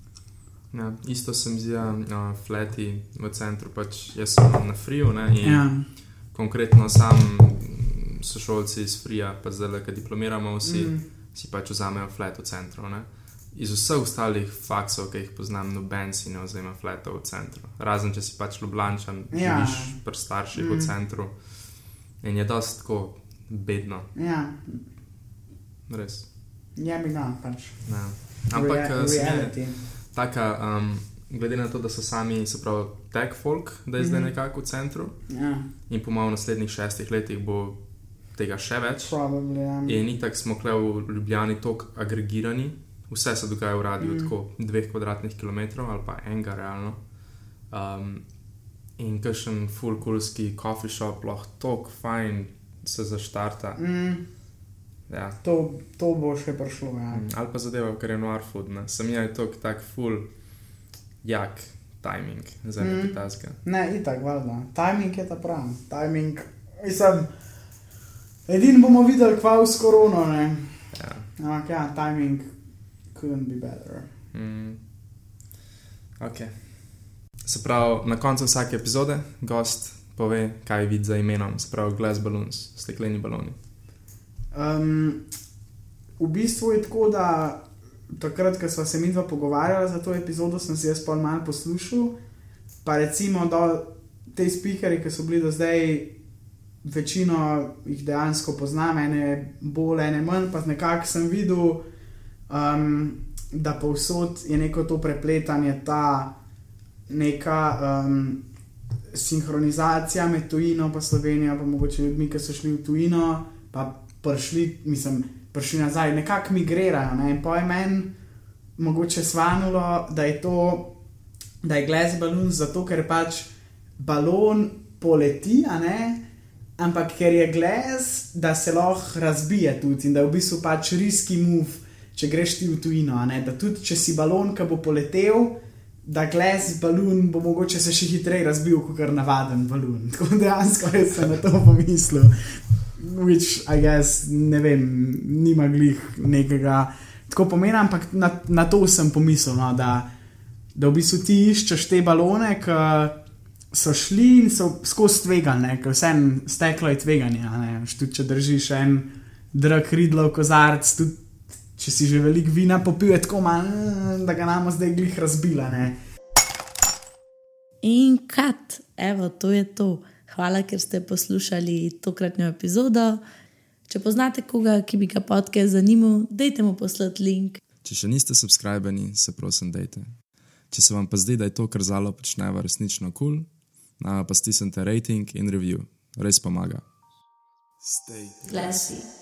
Ja, isto se mi zdi, uh, fleti v centru, pač jaz sem na friju ne, Ja, konkretno sam sošolci iz frija, pa zdaj, ki diplomiramo vsi, mm. si pač vzamejo flet v centru. Ne. Iz vseh ostalih faksov, ki jih poznam, noben si ne vzame fleta v centru. Razen če si pač ljubljančan, Ja. živiš pri starših mm. v centru. In je dosti tako bedno, ja, res. je mi ga pač. Ja. Ampak je reality. Taka, um, glede na to, da so sami, se pravi, tech folk, da je zdaj Mhm. nekako v centru Ja, in po v naslednjih šestih letih bo tega še več. probably, ja. In itak smo kle v Ljubljani tako agregirani, vse se dogaja v radiju, mm. tako dveh kvadratnih kilometrov ali pa enega realno. Um, in kakšen fulkulski coffee shop lahko tako fajn se zaštarta. Mm, Ja. to, to bo še prišlo. Ja. Mm, Ali pa zadeva, ker je noir food. Ne. Sem jaz tako tak full jak timing za Mm. nekaj taska. Ne, itak, valjda. Timing je ta pravi. Timing, mislim, edini bomo videli, kva v skorono, ne. Ja. Ampak ja, timing couldn't be better. Mm. Okay. Se pravi, na koncu vsake epizode gost pove, kaj vidi za imenom, se pravi, glass balloons, stekleni baloni. Um, v bistvu je tako, da takrat, ko smo se mi dva pogovarjali za to epizodo, sem si jaz pa malo poslušal. Pa recimo, da te spikere, ki so bili do zdaj, večino jih dejansko poznam, ene bolj, ene manj, pa nekako sem videl, um, da povsod je neko to prepletanje, ta neka um, sinhronizacija med tujino in Slovenijo, pa mogoče ljudmi, ki so šli v tujino, pa prišli, mislim, prišli nazaj, nekako migrirajo. Ne? Je meni mogoče svanulo, da je to, da je glas balon zato, ker pač balon poleti. Ampak ker je glas, da se lahko razbije tudi in da je v bistvu pač riski move, če greš ti v tujino. Da tudi če si balon, ki bo poletel, da glas balon bo mogoče se še hitreje razbil kot navaden balon. *laughs* Tako dejansko jaz sem na to pomislil. Which, I guess, ne vem, nima glih nekega tako pomena, ampak na, na to sem pomislil, no, da, da v bistvu ti iščeš te balone, ki so šli in so skozi tvegane, ker vse steklo je tveganje. Tudi če držiš en drag ridlov kozarc, tudi če si že veliko vina popil, je tako malo, da ga nam zdaj glih razbila. Ne. In kat, evo, to je to. Hvala, ker ste poslušali tokratno epizodo. Če poznate koga, ki bi ga podcast zanimal, dajte mu poslati link. Če še niste subskrbeni, se prosim, dajte. Če se vam pa zdi, da je to, kar zalo počneva, resnično kul, cool, pa stisnite rating in review, res pomaga. Stay. Glasi.